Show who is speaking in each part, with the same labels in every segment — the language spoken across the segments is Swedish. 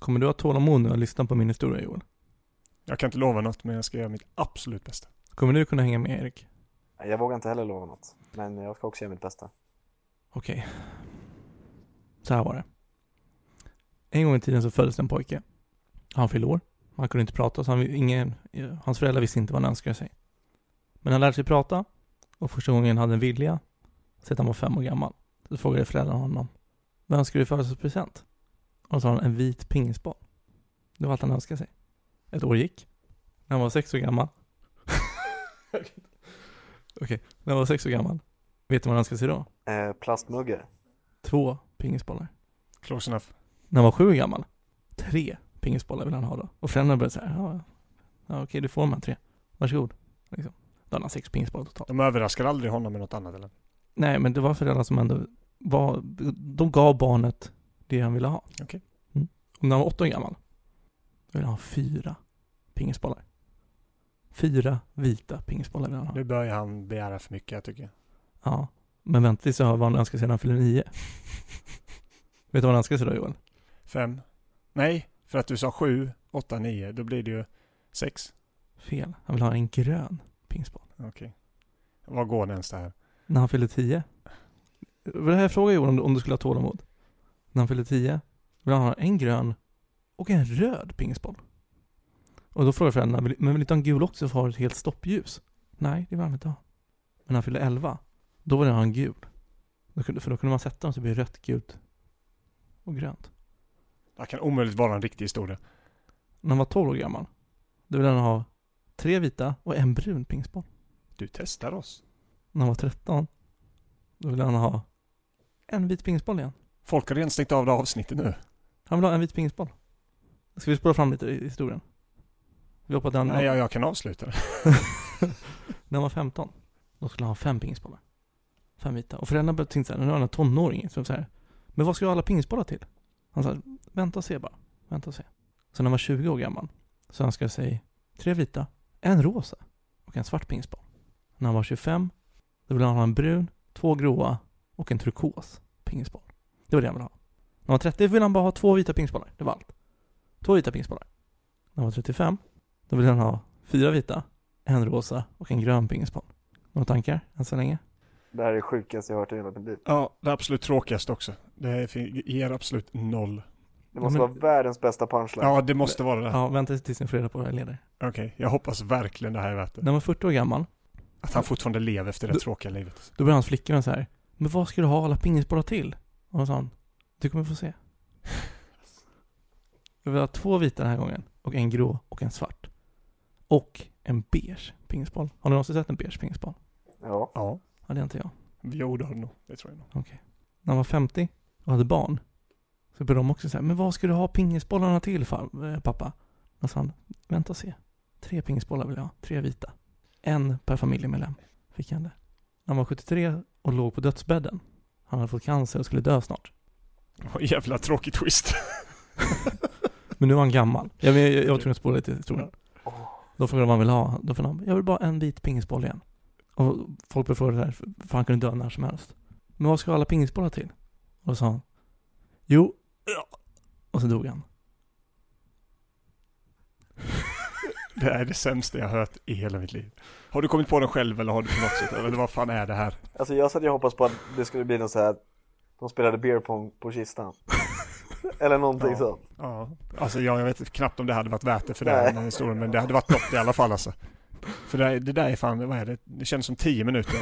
Speaker 1: Kommer du ha tålamod nu att lyssna på min historia Joel?
Speaker 2: Jag kan inte lova något, men jag ska göra mitt absolut bästa.
Speaker 1: Kommer du kunna hänga med Erik?
Speaker 3: Jag vågar inte heller lova något. Men jag ska också göra mitt bästa.
Speaker 1: Okej. Så här var det. En gång i tiden så föddes en pojke. Han fyllde år. Han kunde inte prata, så han, ingen, hans föräldrar visste inte vad han önskade sig. Men han lärde sig prata och första gången hade en vilja, så att han var fem år gammal. Så frågade föräldrarna honom, vad önskar du i födelsedagspresent? Och då sa han en vit pingisboll. Det var allt han önskade sig. Ett år gick. När han var sex år gammal. Okej, när han var sex år gammal. Vet du vad han önskade sig då?
Speaker 3: Eh, plastmuggar.
Speaker 1: Två pingisbollar.
Speaker 2: Close enough.
Speaker 1: När han var sju år gammal, tre pingisbollar vill han ha då. Och föräldrarna började säga, ja, ja okej du får de här tre. Varsågod. Liksom. Då hade han sex pingisbollar totalt.
Speaker 2: De överraskar aldrig honom med något annat eller?
Speaker 1: Nej, men det var föräldrar som ändå var, de gav barnet det han ville ha.
Speaker 2: Okej.
Speaker 1: Mm. När han var åtta år gammal, då ville han ha fyra pingisbollar. Fyra vita pingisbollar vill han ha.
Speaker 2: Nu börjar han begära för mycket jag tycker.
Speaker 1: Ja. Men vänta tills jag hör vad han önskar sig när han fyller nio. Vet du vad han önskar sig då Joel?
Speaker 2: Fem? Nej, för att du sa sju, åtta, nio. Då blir det ju sex.
Speaker 1: Fel. Han vill ha en grön pingisboll.
Speaker 2: Okej. Var går den det här?
Speaker 1: När han fyllde tio. Det här frågade Johan om du, om du skulle ha tålamod. När han fyllde tio vill han ha en grön och en röd pingisboll. Och då frågade föräldrarna, "Vill- men vill inte ha en gul också för att ha ett helt stoppljus? Nej, det vill han inte ha. Men när han fyllde elva, då ville han ha en gul. För då kunde man sätta dem så det blir rött, gult och grönt.
Speaker 2: Det kan omöjligt vara en riktig historia.
Speaker 1: När han var 12 år gammal, då ville han ha tre vita och en brun pingisboll.
Speaker 2: Du testar oss.
Speaker 1: När han var 13, då ville han ha en vit pingisboll igen.
Speaker 2: Folk har redan stängt av det avsnittet nu.
Speaker 1: Han vill ha en vit pingisboll. Ska vi spola fram lite i historien? Vi hoppar till han,
Speaker 2: Nej, jag, jag kan avsluta det.
Speaker 1: när han var 15, då skulle han ha fem pingisbollar. Fem vita. Och föräldrarna började tänka såhär, nu är han en tonåring. Så så här, men vad ska du ha alla pingisbollar till? Han sa, vänta och se bara. Vänta och se. Så när han var 20 år gammal, så önskade han sig tre vita, en rosa och en svart pingisboll. När han var 25, då ville han ha en brun, två gråa och en turkos pingisboll. Det var det han ville ha. När han var 30 ville han bara ha två vita pingisbollar. Det var allt. Två vita pingisbollar. När han var 35, då ville han ha fyra vita, en rosa och en grön pingisboll. Några tankar än så länge?
Speaker 3: Det här är det sjukaste jag har hört i hela mitt liv.
Speaker 2: Ja, det absolut tråkigaste också. Det är ger absolut noll.
Speaker 3: Det måste
Speaker 1: men-
Speaker 3: vara världens bästa punchline.
Speaker 2: Ja, det måste vara det.
Speaker 1: Ja, vänta tills ni får reda på vad jag leder.
Speaker 2: Okej, jag hoppas verkligen det här är värt det.
Speaker 1: När han var 40 år gammal,
Speaker 2: Att han fortfarande lever efter det
Speaker 1: Du-
Speaker 2: tråkiga livet.
Speaker 1: då började hans flickvän så här. Men vad ska du ha alla pingisbollar till? Och då sa han, du kommer få se. Jag vill ha två vita den här gången, och en grå och en svart. Och en beige pingisboll. Har ni någonsin sett en beige pingisboll?
Speaker 3: Ja.
Speaker 2: Ja,
Speaker 1: Ja, det har inte jag.
Speaker 2: jo det har du nog. Det tror jag nog.
Speaker 1: När han var 50 och hade barn, så började de också säga, men vad ska du ha pingisbollarna till far, eh, pappa? Då sa han, vänta och se. Tre pingisbollar vill jag ha, tre vita. En per familjemedlem, fick han det. När han var 73 och låg på dödsbädden, han hade fått cancer och skulle dö snart.
Speaker 2: Vad jävla tråkig twist.
Speaker 1: Men nu var han gammal. Jag, jag, jag var tvungen att spola lite historien. Då frågade de vad han ville ha. Då frågade han, jag vill bara en vit pingisboll igen. Och folk började fråga det här, för han kunde dö när som helst. Men vad ska alla pingisbollar till? Och då sa han, jo, ja. Och så dog han.
Speaker 2: Det är det sämsta jag har hört i hela mitt liv. Har du kommit på den själv eller har du på något sätt? Eller vad fan är det här?
Speaker 3: Alltså jag satt ju och hoppades på att det skulle bli något så här. De spelade beer pong på kistan. Eller någonting
Speaker 2: Ja.
Speaker 3: sånt.
Speaker 2: Ja, alltså jag, jag vet knappt om det hade varit värt det för
Speaker 3: Nej.
Speaker 2: den här historien, men det hade varit något i alla fall alltså. För det, det där är fan, vad är det? Det känns som tio minuter.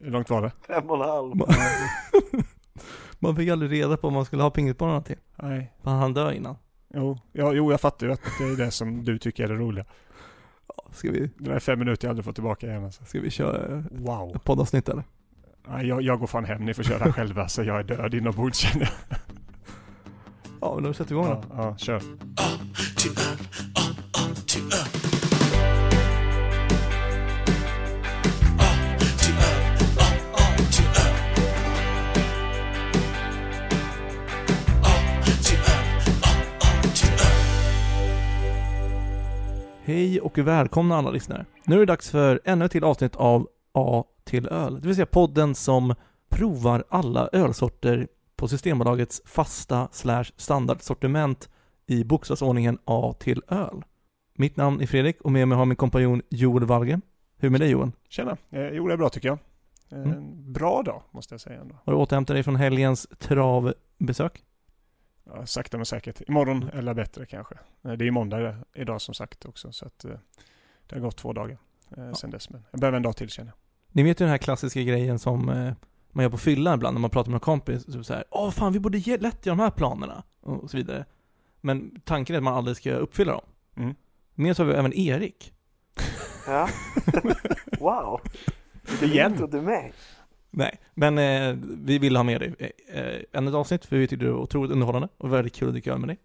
Speaker 2: Hur långt var det?
Speaker 3: Fem och en halv.
Speaker 1: Man, man fick aldrig reda på vad man skulle ha pingisbollarna till.
Speaker 2: Nej.
Speaker 1: För han dö innan.
Speaker 2: Jo, ja, jo, jag fattar ju att det är det som du tycker är det roliga.
Speaker 1: Ja, Ska vi,
Speaker 2: Det där är fem minuter jag aldrig får tillbaka igen alltså.
Speaker 1: ska vi köra
Speaker 2: Wow.
Speaker 1: ett poddavsnitt eller?
Speaker 2: Nej, jag, jag går fan hem, ni får köra själva så jag är död inombords känner jag.
Speaker 1: Ja, men då sätter vi igång
Speaker 2: Ja,
Speaker 1: då.
Speaker 2: ja, kör.
Speaker 1: Hej och välkomna alla lyssnare. Nu är det dags för ännu ett till avsnitt av A till öl, det vill säga podden som provar alla ölsorter på Systembolagets fasta slash standardsortiment i bokstavsordningen A till öl. Mitt namn är Fredrik och med mig har min kompanjon Joel Wallgren. Hur är med dig Joel?
Speaker 2: Tjena. Eh, jo, det är bra tycker jag. Eh,
Speaker 1: Mm.
Speaker 2: Bra dag måste jag säga ändå.
Speaker 1: Har du återhämtat dig från helgens travbesök?
Speaker 2: Ja, sakta men säkert. Imorgon eller bättre kanske. Eh, Det är ju måndag idag som sagt också så att eh, det har gått två dagar eh, sedan dess. Men jag behöver en dag till känner jag.
Speaker 1: Ni vet ju den här klassiska grejen som eh, man gör på fyllan ibland när man pratar med en kompis. Typ så här, Åh fan, vi borde ge lätt göra de här planerna. Och så vidare. Men tanken är att man aldrig ska uppfylla dem.
Speaker 2: Mm.
Speaker 1: Med så har vi även Erik.
Speaker 3: Ja. wow. Vilken
Speaker 2: Igen.
Speaker 3: intro till mig.
Speaker 1: Nej, men eh, vi vill ha med dig eh, eh, ännu ett avsnitt för vi tyckte det var otroligt underhållande och väldigt kul att dyka öl med dig.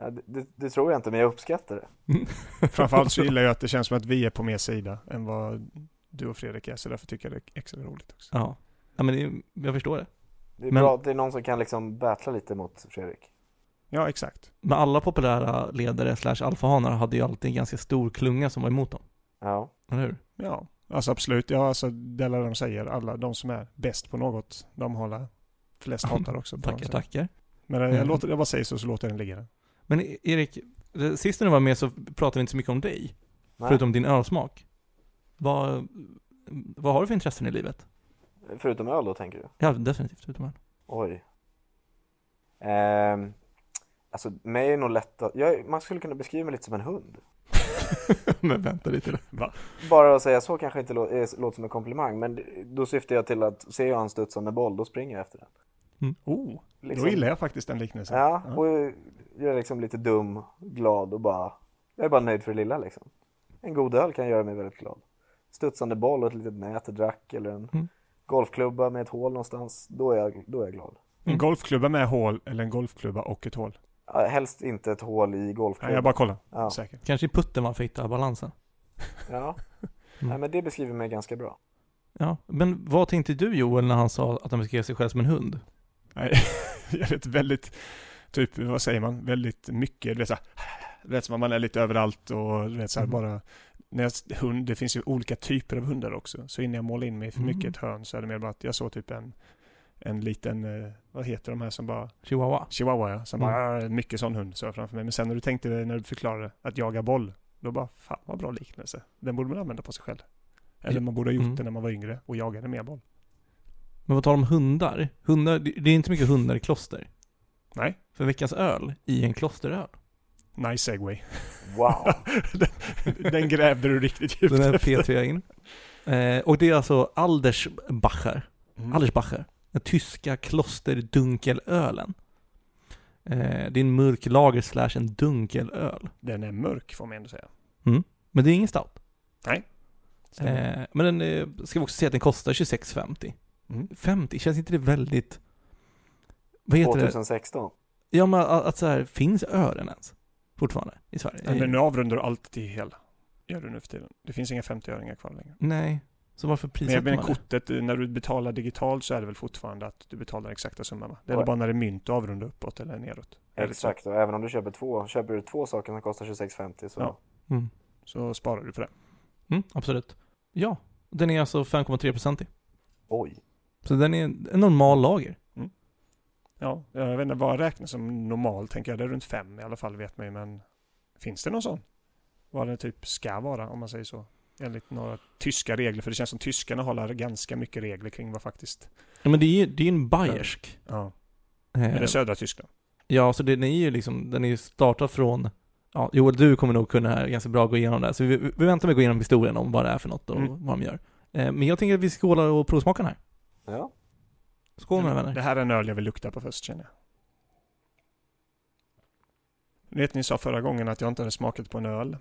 Speaker 3: Ja, det, det, det tror jag inte, men jag uppskattar det.
Speaker 2: Framförallt så gillar jag att det känns som att vi är på mer sida än vad du och Fredrik är så därför tycker jag det är extra roligt också.
Speaker 1: Ja, ja men det, jag förstår det.
Speaker 3: Det är
Speaker 1: Men-
Speaker 3: bra att det är någon som kan liksom battla lite mot Fredrik.
Speaker 2: Ja, exakt.
Speaker 1: Men alla populära ledare slash alfahanar hade ju alltid en ganska stor klunga som var emot dem.
Speaker 3: Ja.
Speaker 1: Eller hur?
Speaker 2: Ja, alltså absolut. Ja, alltså det är de säger. Alla de som är bäst på något, de håller flest hatar också.
Speaker 1: Tackar, tackar.
Speaker 2: Men eh,
Speaker 1: Mm.
Speaker 2: jag, låter, jag bara säger så, så låter den ligga där.
Speaker 1: Men Erik, sist när du var med så pratade vi inte så mycket om dig.
Speaker 3: Nej.
Speaker 1: Förutom din ölsmak. Vad, vad har du för intressen i livet?
Speaker 3: Förutom öl då, tänker du?
Speaker 1: Ja, definitivt förutom öl.
Speaker 3: Oj. Ehm, alltså, mig är nog lätt att... Jag, man skulle kunna beskriva mig lite som en hund.
Speaker 1: Men vänta lite.
Speaker 2: Va?
Speaker 3: Bara att säga så kanske inte lå- är, låter som en komplimang, men då syftar jag till att ser jag han studsa med boll, då springer jag efter den.
Speaker 2: Oh,
Speaker 3: Liksom.
Speaker 2: då gillar jag faktiskt den liknelsen.
Speaker 3: Ja, och jag är liksom lite dum, glad och bara... Jag är bara nöjd för det lilla liksom. En god öl kan göra mig väldigt glad. Studsande boll och ett litet nätedrack eller en
Speaker 1: Mm.
Speaker 3: golfklubba med ett hål någonstans. Då är jag, då är jag glad.
Speaker 2: En golfklubba med hål eller en golfklubba och ett hål?
Speaker 3: Ja, Helst inte ett hål i golfklubban.
Speaker 2: jag bara kollar.
Speaker 3: Ja,
Speaker 2: Säkert.
Speaker 1: Kanske i putten man får hitta balansen.
Speaker 3: ja. Nej, men det beskriver mig ganska bra.
Speaker 1: Ja, men vad tänkte du Joel när han sa att han beskrev sig själv som en hund?
Speaker 2: Nej, jag vet väldigt, typ, vad säger man, väldigt mycket, du vet såhär, du vet som man är lite överallt och du vet såhär
Speaker 1: Mhm.
Speaker 2: bara, när jag, hund, det finns ju olika typer av hundar också, så innan jag målar in mig för mycket i
Speaker 1: Mm.
Speaker 2: ett hörn så är det mer bara att jag såg typ en, en liten, eh, vad heter de här som bara,
Speaker 1: Chihuahua?
Speaker 2: chihuahua ja, som
Speaker 1: Mm.
Speaker 2: bara, "Ah, mycket sån hund så jag framför mig. Men sen när du tänkte, när du förklarade att jaga boll, då bara, fan vad bra liknelse. Den borde man använda på sig själv. Eller man borde ha gjort
Speaker 1: Mm.
Speaker 2: det när man var yngre och jagade mer boll.
Speaker 1: Men vad talar om hundar? Hundar, det det är inte mycket hundar i kloster.
Speaker 2: Nej,
Speaker 1: För veckans öl i en klosteröl.
Speaker 2: Nice segway.
Speaker 3: Wow!
Speaker 2: den, den grävde du riktigt djupt
Speaker 1: Den här
Speaker 2: efter.
Speaker 1: P3 in. Eh, och det är alltså Aldersbacher.
Speaker 2: Mm.
Speaker 1: Aldersbacher. Den tyska klosterdunkelölen. Eh, det är en mörk lager slash en dunkelöl.
Speaker 2: Den är mörk får man ändå säga.
Speaker 1: Men det är ingen stout.
Speaker 2: Stämmer.
Speaker 1: Eh, men den eh, ska vi också säga att den kostar 26,50.
Speaker 2: Mm.
Speaker 1: 50, känns inte det väldigt... Vad heter det?
Speaker 3: 2016.
Speaker 1: Ja men att, att så här, finns ören ens? Fortfarande i Sverige?
Speaker 2: Men nu avrundar du alltid till hela. Gör du nu för tiden. Det finns inga 50-öringar kvar längre.
Speaker 1: Nej. Så varför
Speaker 2: Men,
Speaker 1: prissätter
Speaker 2: men
Speaker 1: man det?
Speaker 2: kortet, eh, när du betalar digitalt så är det väl fortfarande att du betalar exakta summan va? Det är
Speaker 3: Ja.
Speaker 2: bara när det är mynt du avrundar uppåt eller neråt.
Speaker 3: Exakt, och även om du köper två, köper du två saker som kostar 26,50 så
Speaker 2: Ja.
Speaker 1: Mm.
Speaker 2: Så sparar du på det.
Speaker 1: Mm, absolut. Ja, den är alltså 5,3% i.
Speaker 3: oj.
Speaker 1: Så den är en en normal lager.
Speaker 2: Ja, jag vet inte vad räknas som normal tänker jag. Det är runt fem i alla fall vet man ju men finns det någon sån? Vad det typ ska vara om man säger så? Enligt några tyska regler för det känns som tyskarna håller ganska mycket regler kring vad faktiskt
Speaker 1: Ja, men det är ju det är en bayersk.
Speaker 2: Ja,
Speaker 1: Eh,
Speaker 2: men det är södra Tyskland.
Speaker 1: ja, så den är ju liksom, den är ju startad från Ja, Joel, du kommer nog kunna ganska bra gå igenom det här. Så vi, vi väntar med att gå igenom historien om vad det är för något och
Speaker 2: Mm.
Speaker 1: vad de gör. Eh, men jag tänker att vi skålar och provsmakar den här.
Speaker 3: Ja.
Speaker 1: Skål mina
Speaker 2: Det
Speaker 1: vänner.
Speaker 2: här är en öl jag vill lukta på först känner jag. Vet ni sa förra gången att jag inte hade smakat på en öl.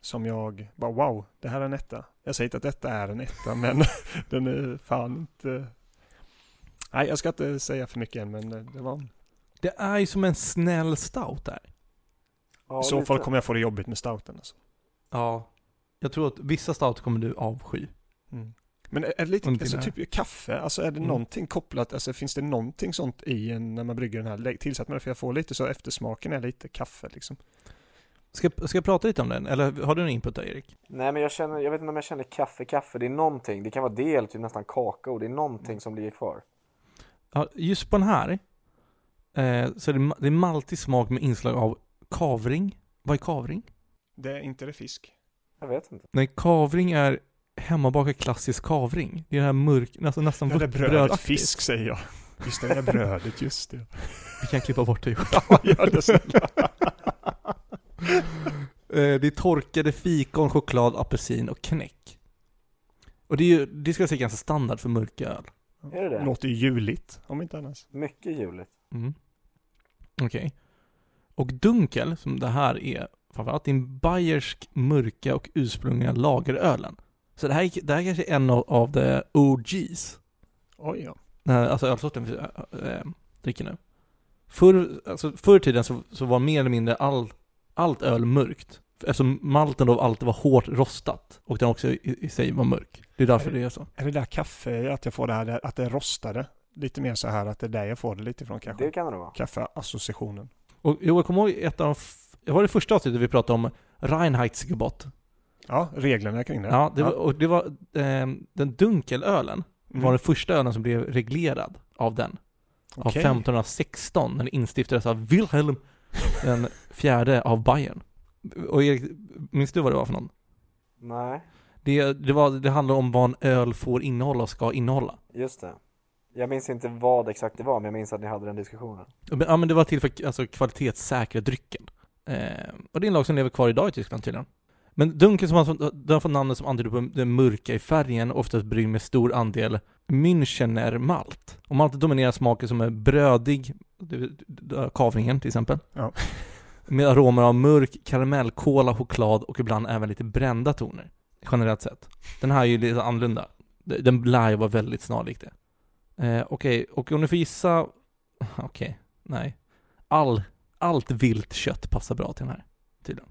Speaker 2: Som jag bara wow, det här är en etta. Jag säger inte att detta är en etta men den är fan inte... Nej jag ska inte säga för mycket än men det var...
Speaker 1: Det är ju som en snäll stout där.
Speaker 3: ja
Speaker 2: I så
Speaker 3: lite.
Speaker 2: fall kommer jag få det jobbigt med stouten alltså.
Speaker 1: Ja. Jag tror att vissa stout kommer du avsky.
Speaker 2: Mm. Men är är det lite, alltså,
Speaker 1: det
Speaker 2: typ kaffe, alltså är det
Speaker 1: Mm.
Speaker 2: någonting kopplat, alltså finns det någonting sånt i en, när man brygger den här, tillsatt med det? För jag får lite så, eftersmaken är lite kaffe liksom.
Speaker 1: Ska, ska jag prata lite om den? Eller har du någon input där Erik?
Speaker 3: Nej men jag känner, jag vet inte om jag känner kaffe, kaffe. Det är någonting. Det kan vara det eller typ nästan kakao. Det är någonting som ligger kvar.
Speaker 1: Ja, just på den här Eh, så det är, ma- det är maltig smak med inslag av kavring. Vad är kavring?
Speaker 2: Det är inte det fisk.
Speaker 3: Jag vet inte.
Speaker 1: Nej, kavring är hemmabakad klassisk kavring. Det är det här mörk, nästan, nästan
Speaker 2: Det där
Speaker 1: vört-
Speaker 2: brödet fisk säger jag. Just det, det där brödet, just det.
Speaker 1: Vi kan klippa bort det.
Speaker 2: Ja, gör det snälla.
Speaker 1: Eh, det är torkade fikon, choklad, apelsin och knäck. Och det är ju, det ska jag säga ganska standard för mörk öl.
Speaker 3: Är det det?
Speaker 2: Låter ju juligt, om inte annars.
Speaker 3: Mycket juligt.
Speaker 1: Mm. Okej. Och dunkel, som det här är, framförallt det är en bayersk mörka och ursprungliga lagerölen. Så det här, är- det här kanske är en av, av the OGs.
Speaker 2: Oj, ja.
Speaker 1: Den här, alltså ölsorten vi äh, äh, dricker nu. Förr, alltså, förr i tiden så, så var mer eller mindre all, allt öl mörkt. Eftersom malten då alltid var hårt rostat och den också i, i sig var mörk. Det är därför det är så.
Speaker 2: Är det där kaffe, att jag får det här, att det är rostade? Lite mer så här att det är där jag får det lite ifrån kanske.
Speaker 3: Det kan det vara.
Speaker 2: Kaffeassociationen.
Speaker 1: Och jo, jag kommer ihåg ett av de, det var det första avsnittet vi pratade om Reinheitsgebot.
Speaker 2: Ja, reglerna kring det.
Speaker 1: Ja, det var, och det var eh, den dunkelölen
Speaker 2: Mm.
Speaker 1: var den första ölen som blev reglerad av den. Av
Speaker 2: Okej.
Speaker 1: 1516, när det instiftades av Wilhelm den fjärde av Bayern. Och Erik, minns du vad det var för någon?
Speaker 3: Nej,
Speaker 1: Det, det, var, det handlar om vad en öl får innehålla och ska innehålla.
Speaker 3: just det. Jag minns inte vad exakt det var, men jag minns att ni hade den diskussionen.
Speaker 1: Ja men det var till för alltså, kvalitetssäkra drycken. Eh, och det är en lag som lever kvar idag i Tyskland tydligen. Men dunkel som har, den har fått namnet som antyder på det mörka i färgen, oftast bryggd med stor andel Münchener malt. Och maltet dominerar smaker som är brödig, det- kavringen till exempel.
Speaker 2: Ja.
Speaker 1: Med aromer av mörk karamell, kola, choklad och ibland även lite brända toner. Generellt sett. Den här är ju lite annorlunda. Den lär ju vara väldigt snarlik det. Eh, Okej, och om ni får gissa... Okej, nej. All, allt vilt kött passar bra till den här, tydligen.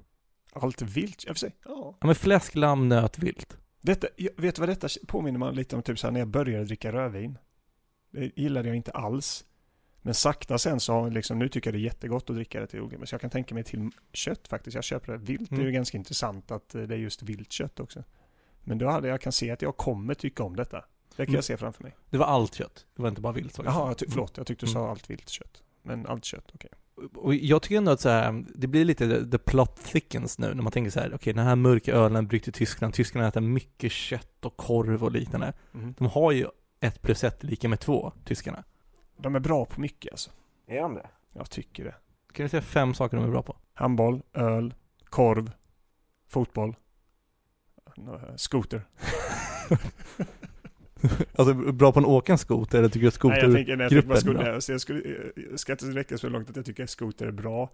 Speaker 2: Allt vilt, jag säga. Ja.
Speaker 1: Ja men fläsk, lamm, nöt, vilt.
Speaker 2: Detta, jag- vet du vad detta påminner man lite om typ så här när jag började dricka rödvin? Det gillade jag inte alls. Men sakta sen så har liksom, nu tycker jag det är jättegott att dricka det till olika, så jag kan tänka mig till kött faktiskt. Jag köper det vilt. Det är ju
Speaker 1: Mm.
Speaker 2: ganska intressant att eh, det är just vilt kött också. Men då hade jag kan se att jag kommer tycka om detta. Det kan
Speaker 1: Mm.
Speaker 2: jag se framför mig.
Speaker 1: Det var allt kött, det var inte bara vilt.
Speaker 2: Jaha, jag förlåt. Jag tyckte du sa
Speaker 1: Mm.
Speaker 2: allt vilt kött. Men allt kött, okej.
Speaker 1: Och jag tycker ändå att så här, det blir lite the, plot thickens nu när man tänker så här, okej den här mörka ölen bryggt i Tyskland, tyskarna äter mycket kött och korv och liknande.
Speaker 2: Mhm.
Speaker 1: De har ju ett plus ett lika med två, tyskarna.
Speaker 2: De är bra på mycket alltså.
Speaker 3: Är de det?
Speaker 2: Jag tycker det.
Speaker 1: Kan du säga fem saker de är bra på?
Speaker 2: Handboll, öl, korv, fotboll, eh, skoter.
Speaker 1: Alltså bra på en åka en skoter eller tycker du att
Speaker 2: Nej, jag
Speaker 1: skoter...
Speaker 2: tänker, nej, jag tänker bara
Speaker 1: gruppen är
Speaker 2: skoter.
Speaker 1: bra.
Speaker 2: Jag, jag, skulle, jag ska inte räcka så långt att jag tycker att skoter är bra,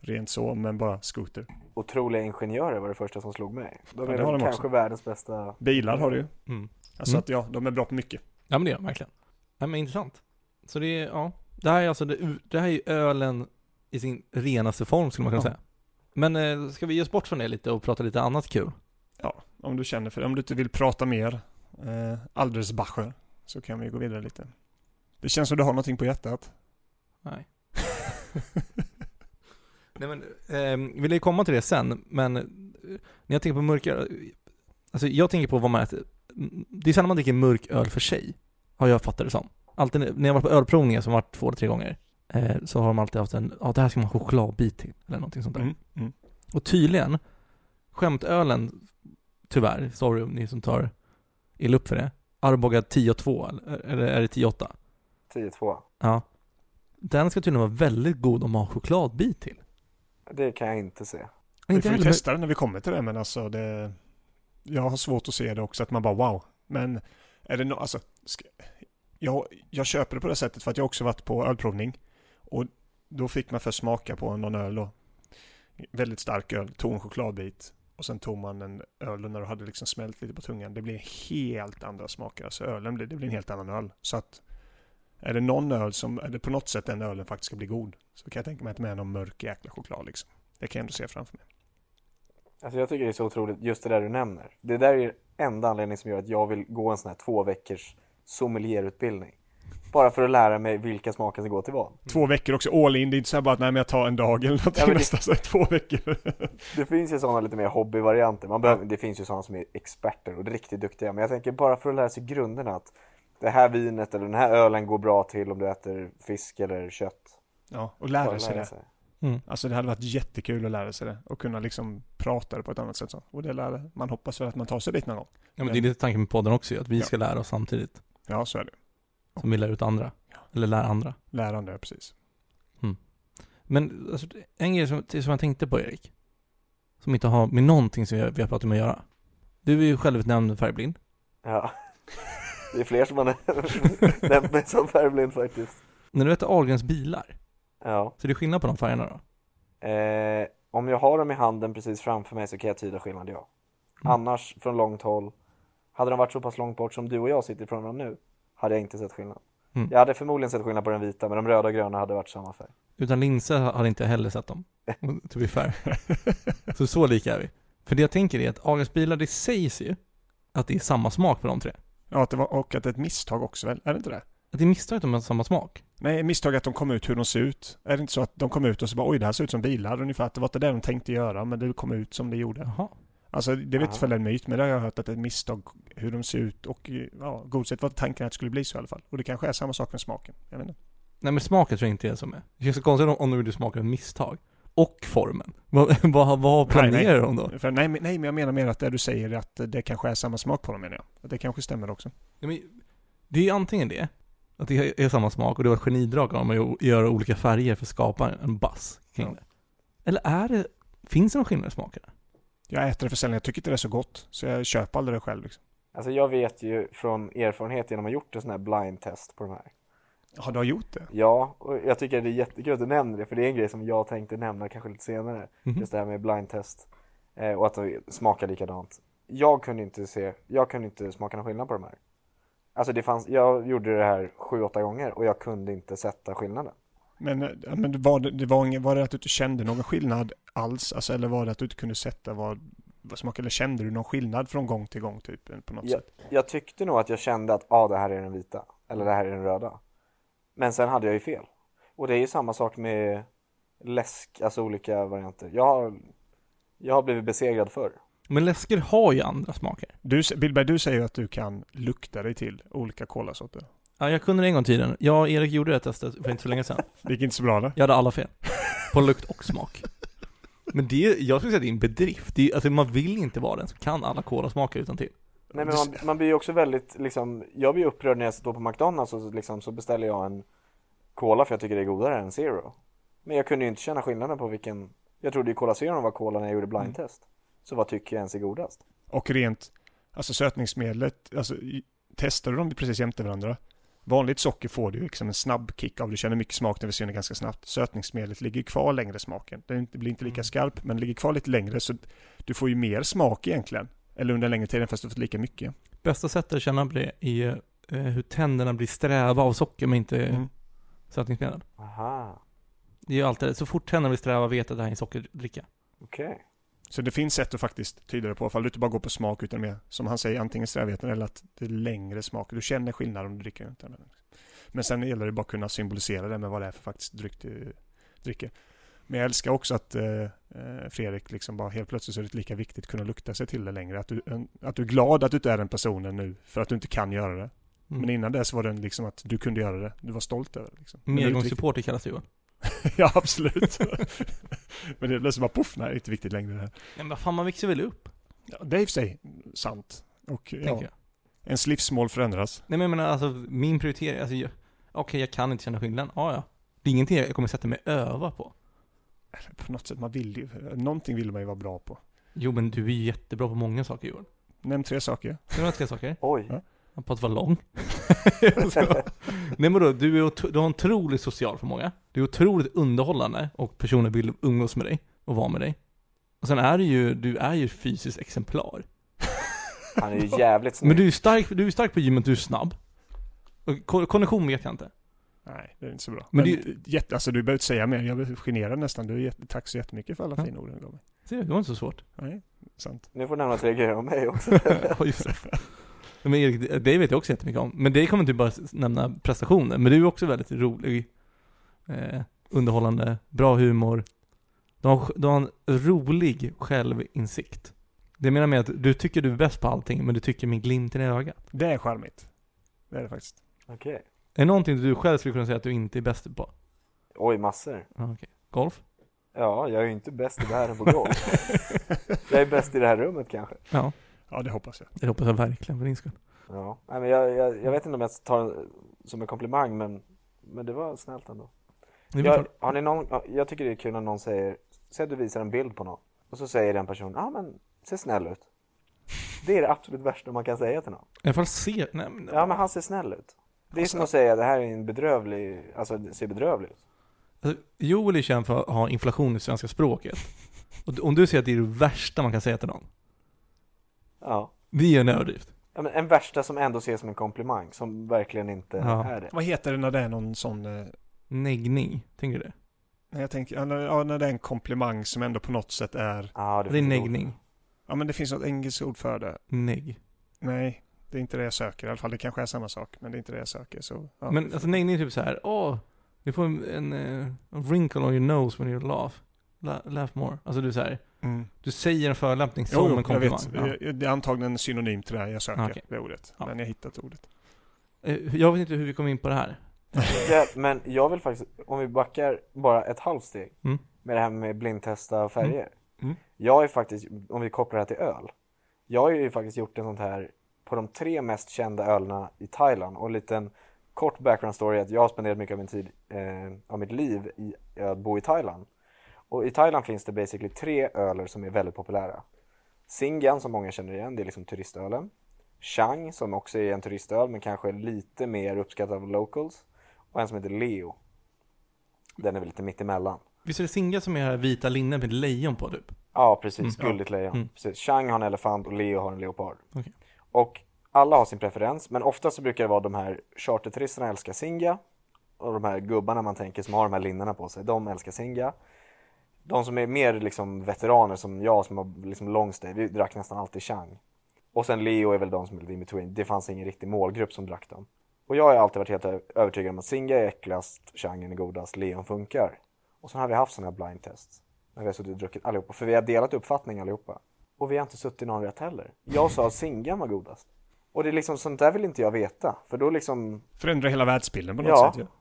Speaker 2: rent så, men bara skoter.
Speaker 3: Otroliga ingenjörer var det första som slog mig. De
Speaker 2: Ja,
Speaker 3: är väl
Speaker 2: de
Speaker 3: kanske
Speaker 2: också.
Speaker 3: världens bästa.
Speaker 2: Bilar har du ju.
Speaker 1: Mm.
Speaker 2: Alltså
Speaker 1: Mm.
Speaker 2: att ja, de är bra på mycket.
Speaker 1: Ja men det är de verkligen. Ja men intressant. Så det är, ja. Det här är alltså, det, det här är ju ölen i sin renaste form skulle man kunna
Speaker 2: Ja.
Speaker 1: säga. Men eh, ska vi ge oss bort från det lite och prata lite annat kul?
Speaker 2: Ja, om du känner för det. Om du inte vill prata mer eh, Aldersbacher så kan vi gå vidare lite. Det känns som du har någonting på hjärtat.
Speaker 1: Nej. Nej men, eh, vi vill ju komma till det sen, men eh, när jag tänker på mörka, alltså jag tänker på vad man äter, det är sällan man dricker mörk öl för sig, har jag fattat det som. Alltid när jag varit på ölprovningar som varit två eller tre gånger, eh, så har de alltid haft en, ja det här ska man ha chokladbit till, eller någonting sånt där.
Speaker 2: Mm, mm.
Speaker 1: Och tydligen, skämtölen, tyvärr, sorry om ni som tar illa upp för det, Arboga 10 och 2, eller är det 10 och 8?
Speaker 3: 10-2.
Speaker 1: Ja. Den ska tydligen vara väldigt god om man har chokladbit till.
Speaker 3: Det kan jag inte se.
Speaker 2: Vi
Speaker 1: Inte
Speaker 2: får ju
Speaker 1: heller-
Speaker 2: testa det när vi kommer till det, men alltså det... Jag har svårt att se det också, att man bara wow. Men är det no, alltså... Ska, jag, jag köper det på det sättet för att jag också varit på ölprovning. Och då fick man först smaka på någon öl då. Väldigt stark öl, tog en chokladbit. Och sen tog man en öl när du hade liksom smält lite på tungan. Det blir helt andra smaker. Alltså ölen blir, det blir en helt annan öl. Så att är det någon öl som, är det på något sätt den ölen faktiskt ska bli god. Så kan jag tänka mig att med någon mörk jäkla choklad liksom. Det kan jag ändå se framför mig.
Speaker 3: Alltså jag tycker det är så otroligt, just det där du nämner. Det där är enda anledningen som gör att jag vill gå en sån här två veckors sommelierutbildning. Bara för att lära mig vilka smaker som går till vad.
Speaker 2: Två veckor också all in. Det är inte så här bara att nej men jag tar en dag eller någonting
Speaker 3: Ja,
Speaker 2: nästan. Så två veckor.
Speaker 3: Det finns ju sådana lite mer hobbyvarianter. Man behöver, det finns ju sådana som är experter och riktigt duktiga. Men jag tänker bara för att lära sig grunderna att det här vinet eller den här ölen går bra till om du äter fisk eller kött.
Speaker 2: Ja, och
Speaker 3: Bara
Speaker 2: lära sig det.
Speaker 1: Mm.
Speaker 2: Alltså det hade varit jättekul att lära sig det och kunna liksom prata det på ett annat sätt. Så. Och det lär, man hoppas väl att man tar sig dit någon gång.
Speaker 1: Ja, men det är lite tanken med podden också att vi
Speaker 2: Ja.
Speaker 1: ska lära oss samtidigt
Speaker 2: Ja, så är det.
Speaker 1: Som vi lär ut andra. Eller lär andra.
Speaker 2: Lärande, precis.
Speaker 1: Men alltså, en grej som, som jag tänkte på Erik, som inte har med någonting som vi har, vi har pratat om att göra. Du är ju självutnämnd färgblind.
Speaker 3: Ja. Det är fler som har nämnt mig som färgblind faktiskt.
Speaker 1: När du äter Ahlgrens bilar,
Speaker 3: Ja.
Speaker 1: så är det skillnad på de färgerna då?
Speaker 3: Eh, om jag har dem i handen precis framför mig så kan jag tyda skillnad, ja.
Speaker 1: Mm.
Speaker 3: Annars från långt håll, hade de varit så pass långt bort som du och jag sitter ifrån dem nu, hade jag inte sett skillnad.
Speaker 1: Mm.
Speaker 3: Jag hade förmodligen sett skillnad på den vita, men de röda och gröna hade varit samma färg.
Speaker 1: Utan linser hade inte jag heller sett dem. To be fair. Så så lika är vi. För det jag tänker är att Ahlgrens bilar, det sägs ju att det är samma smak på de tre.
Speaker 2: Ja, att det var, och att det är ett misstag också väl? Är det inte det?
Speaker 1: Att det är misstag att de har samma smak.
Speaker 2: Nej, misstag att de kom ut hur de ser ut. Är det inte så att de kom ut och så bara oj, det här ser ut som bilar ungefär. Att det var inte det de tänkte göra, men det kom ut som det gjorde.
Speaker 1: Jaha.
Speaker 2: Alltså, det vet inte väl en myt, men det har jag hört att det är ett misstag hur de ser ut och ja, godset var tanken att det skulle bli så i alla fall. Och det kanske är samma sak med smaken. Jag vet inte.
Speaker 1: Nej men smaken tror jag inte är som är. Det känns så konstigt om, om de gjorde smaken av misstag. Och formen. Vad, vad, vad planerar
Speaker 2: Nej, nej.
Speaker 1: de då?
Speaker 2: För, nej, nej, men jag menar mer att det du säger är att det kanske är samma smak på dem menar jag. Att Det kanske stämmer också.
Speaker 1: Ja, men, det är ju antingen det, att det är samma smak och det var ett genidrag av dem att göra olika färger för att skapa en buzz kring
Speaker 2: Ja.
Speaker 1: det. Eller är det, finns det någon skillnad i smakerna?
Speaker 2: Jag äter det för sällan, jag tycker inte det är så gott. Så jag köper aldrig det själv liksom.
Speaker 3: Alltså jag vet ju från erfarenhet genom att ha gjort en sån här blind test på de här.
Speaker 2: Har du gjort det?
Speaker 3: Ja, och jag tycker det är jättekul att du nämner det, för det är en grej som jag tänkte nämna kanske lite senare.
Speaker 1: Mhm.
Speaker 3: Just det här med blind test. Eh, och att de smakar likadant. Jag kunde inte se, jag kunde inte smaka någon skillnad på de här. Alltså det fanns, jag gjorde det här sju, åtta gånger och jag kunde inte sätta skillnaden.
Speaker 2: Men, eh, men var, det, det var, ingen, var det att du inte kände någon skillnad alls? Alltså, eller var det att du inte kunde sätta vad, vad smak? Eller kände du någon skillnad från gång till gång typ? På något
Speaker 3: Jag,
Speaker 2: sätt?
Speaker 3: jag tyckte nog att jag kände att ah, det här är den vita, eller det här är den röda. Men sen hade jag ju fel. Och det är ju samma sak med läsk, alltså olika varianter. Jag har, jag har blivit besegrad förr.
Speaker 1: Men läsker har ju andra smaker.
Speaker 2: Du, Billberg, du säger ju att du kan lukta dig till olika kolasorter.
Speaker 1: Ja, jag kunde det en gång i tiden. Jag och Erik gjorde det testet för inte så länge sedan.
Speaker 2: Det gick inte så bra eller?
Speaker 1: Jag hade alla fel. På lukt och smak. Men det, jag skulle säga att det är en bedrift. Det är, alltså man vill inte vara den som kan alla kolasmaker utan till.
Speaker 3: Nej men man, man blir ju också väldigt liksom, jag blir upprörd när jag står på McDonalds och så, liksom, så beställer jag en Cola för jag tycker det är godare än Zero. Men jag kunde ju inte känna skillnaden på vilken, jag trodde ju Cola Zero var Cola när jag gjorde
Speaker 2: Mm.
Speaker 3: test. Så vad tycker jag ens är godast?
Speaker 2: Och rent, alltså sötningsmedlet, alltså testar du dem precis jämte varandra? Vanligt socker får du liksom en snabb kick av, du känner mycket smak, den försvinner ganska snabbt. Sötningsmedlet ligger kvar längre smaken. Den inte- blir inte lika
Speaker 1: Mm.
Speaker 2: skarp, men ligger kvar lite längre så du får ju mer smak egentligen. Eller under en längre tid fast du fått lika mycket.
Speaker 1: Bästa sättet att känna det är eh, hur tänderna blir sträva av socker men inte
Speaker 2: Mm.
Speaker 1: sötningsmedel.
Speaker 3: Aha,
Speaker 1: Det är ju alltid så fort tänderna blir sträva vet jag att det här är en sockerdricka.
Speaker 3: okej.
Speaker 2: Så det finns sätt att faktiskt tyda det på, ifall du inte bara går på smak utan mer, som han säger, antingen strävheten eller att det är längre smak. Du känner skillnad om du dricker inte. Men sen gäller det bara att kunna symbolisera det med vad det är för faktiskt dryck du dricker. Men jag älskar också att eh, eh, Fredrik liksom bara helt plötsligt så är det lika viktigt att kunna lukta sig till det längre. Att du, en, att du är glad att du inte är den personen nu för att du inte kan göra det.
Speaker 1: Mm.
Speaker 2: Men innan dess var det liksom att du kunde göra det. Du var stolt över det. Liksom.
Speaker 1: Medgångssupporter kallas det ju.
Speaker 2: Ja, absolut. Men det blev så bara poff, nej, inte viktigt längre det här.
Speaker 1: Men vad fan, man växer väl upp,
Speaker 2: Ja, det är i och för sig sant. Och ja,
Speaker 1: jag.
Speaker 2: ens livsmål förändras.
Speaker 1: Nej men jag menar alltså, min prioritering, alltså, okej jag kan inte känna skillnaden, ja ja. Det är ingenting jag kommer sätta mig öva på.
Speaker 2: På något sätt, man vill ju, någonting vill man ju vara bra på.
Speaker 1: Jo men du är jättebra på många saker Johan.
Speaker 2: Nämn tre saker.
Speaker 1: Ha tre saker?
Speaker 3: Oj.
Speaker 2: Ja.
Speaker 1: På att vara lång. Nej men då, du, är, du har en otroligt social förmåga. Du är otroligt underhållande och personer vill umgås med dig och vara med dig. Och sen är du ju, du är ju fysiskt exemplar.
Speaker 3: Han är ju jävligt snygg.
Speaker 1: Men du är stark, du är stark på gymmet, du är snabb. Och ko- kondition vet jag inte.
Speaker 2: Nej, det är inte så bra.
Speaker 1: Men
Speaker 2: Men,
Speaker 1: det-
Speaker 2: jätte, alltså du behöver inte säga mer. Jag blir generad nästan. Du är jätte, tack så jättemycket för alla
Speaker 1: Ja.
Speaker 2: fina ord du gav mig.
Speaker 1: Ser du, det var inte så svårt.
Speaker 2: Nej, sant.
Speaker 3: Nu får du nämna tre grejer om mig också.
Speaker 1: Ja, just det. Men Erik, det- det vet jag också jättemycket om. Men det kommer inte bara nämna prestationer. Men du är också väldigt rolig, eh, underhållande, bra humor. Du har, du har en rolig självinsikt. Det menar med att du tycker du är bäst på allting, men du tycker med glimten i ögat.
Speaker 2: Det är charmigt. Det är det faktiskt.
Speaker 3: Okej.
Speaker 1: Är det någonting du själv skulle kunna säga att du inte är bäst på?
Speaker 3: Oj, massor.
Speaker 1: Ja, okej. Golf?
Speaker 3: Ja, jag är ju inte bäst i världen på golf. jag är bäst i det här rummet kanske.
Speaker 1: Ja,
Speaker 2: Ja, det hoppas jag.
Speaker 1: det hoppas jag verkligen för din skull.
Speaker 3: Ja, nej, men jag, jag, jag vet inte om jag tar det som en komplimang, men, men det var snällt ändå. Jag, har ni någon, ja, jag tycker det är kul när någon säger, säg att du visar en bild på någon och så säger den personen, ja ah, men ser snäll ut. Det är det absolut värsta man kan säga till någon.
Speaker 1: I alla fall se... Nej, men,
Speaker 3: Ja men han ser snäll ut. Det är som att säga det här är en bedrövlig, alltså det ser bedrövlig ut.
Speaker 1: Alltså, Joel är känd för att ha inflation i svenska språket. Och om du säger att det är det värsta man kan säga till någon,
Speaker 3: Ja.
Speaker 1: det är en överdrift.
Speaker 3: ja men en värsta som ändå ses som en komplimang, som verkligen inte
Speaker 1: Ja.
Speaker 3: är det.
Speaker 2: Vad heter det när det är någon sån... eh,
Speaker 1: Neggning, tänker du det?
Speaker 2: när jag tänker, ja, när, ja, när det är en komplimang som ändå på något sätt är...
Speaker 3: Ja,
Speaker 1: Det är
Speaker 3: finns ett ord.
Speaker 1: neggning.
Speaker 2: Ja, men det finns något engelskt ord för det.
Speaker 1: Negg.
Speaker 2: Nej, det är inte det jag söker. I alla fall, det kanske är samma sak, men det är inte det jag söker. Så, ja.
Speaker 1: Men alltså neggning är typ så här, åh, du får en, en, eh, en wrinkle on your nose when you laugh. La, laugh more. Alltså du är så här,
Speaker 2: Mm.
Speaker 1: du säger en förolämpning som
Speaker 2: jo,
Speaker 1: en
Speaker 2: jag
Speaker 1: komplimang.
Speaker 2: vet.
Speaker 1: Ja.
Speaker 2: Det är antagligen synonym till det jag söker,
Speaker 1: okej.
Speaker 2: det ordet.
Speaker 1: Ja.
Speaker 2: Men jag har hittat ordet.
Speaker 1: Eh, Jag vet inte hur vi kom in på det här.
Speaker 3: Ja, men jag vill faktiskt, om vi backar bara ett halvt steg
Speaker 1: Mm.
Speaker 3: med det här med blindtesta färger.
Speaker 2: Mm.
Speaker 3: Jag har ju faktiskt, om vi kopplar det här till öl. Jag har ju faktiskt gjort en sånt här på de tre mest kända ölerna i Thailand. Och en liten kort background story är att jag har spenderat mycket av min tid, eh, av mitt liv i att bo i Thailand. Och i Thailand finns det basically tre öler som är väldigt populära. Singan som många känner igen, det är liksom turistölen. Chang som också är en turistöl men kanske lite mer uppskattad av locals. Och en som heter Leo. Den är väl lite mittemellan.
Speaker 1: Visst är det Singa som är här vita linnet med lejon på typ?
Speaker 3: Ja, precis.
Speaker 1: Mm.
Speaker 3: Guldigt lejon.
Speaker 1: Mm.
Speaker 3: Precis. Chang har en elefant och Leo har en leopard.
Speaker 1: Okej.
Speaker 3: Och alla har sin preferens, men ofta så brukar det vara de här charterturisterna älskar Singa. Och de här gubbarna man tänker som har de här linnena på sig, de älskar Singa. De som är mer liksom veteraner som jag som har liksom long stay, vi drack nästan alltid Chang. Och sen Leo är väl de som är lite in between. Det fanns ingen riktig målgrupp som drack dem. Och jag har alltid varit helt övertygad om att Singa är äckligast, Changen är godast, Leon funkar. Och sen har vi haft sådana här blind tests. När vi har suttit och druckit allihopa. För vi har delat uppfattning allihopa. Och vi har inte suttit någon rätt heller. Jag sa att Singan var godast. Och det är liksom sånt där vill inte jag veta. För då liksom,
Speaker 2: Förändrar hela världsbilden på något
Speaker 3: Ja.
Speaker 2: sätt. Ja.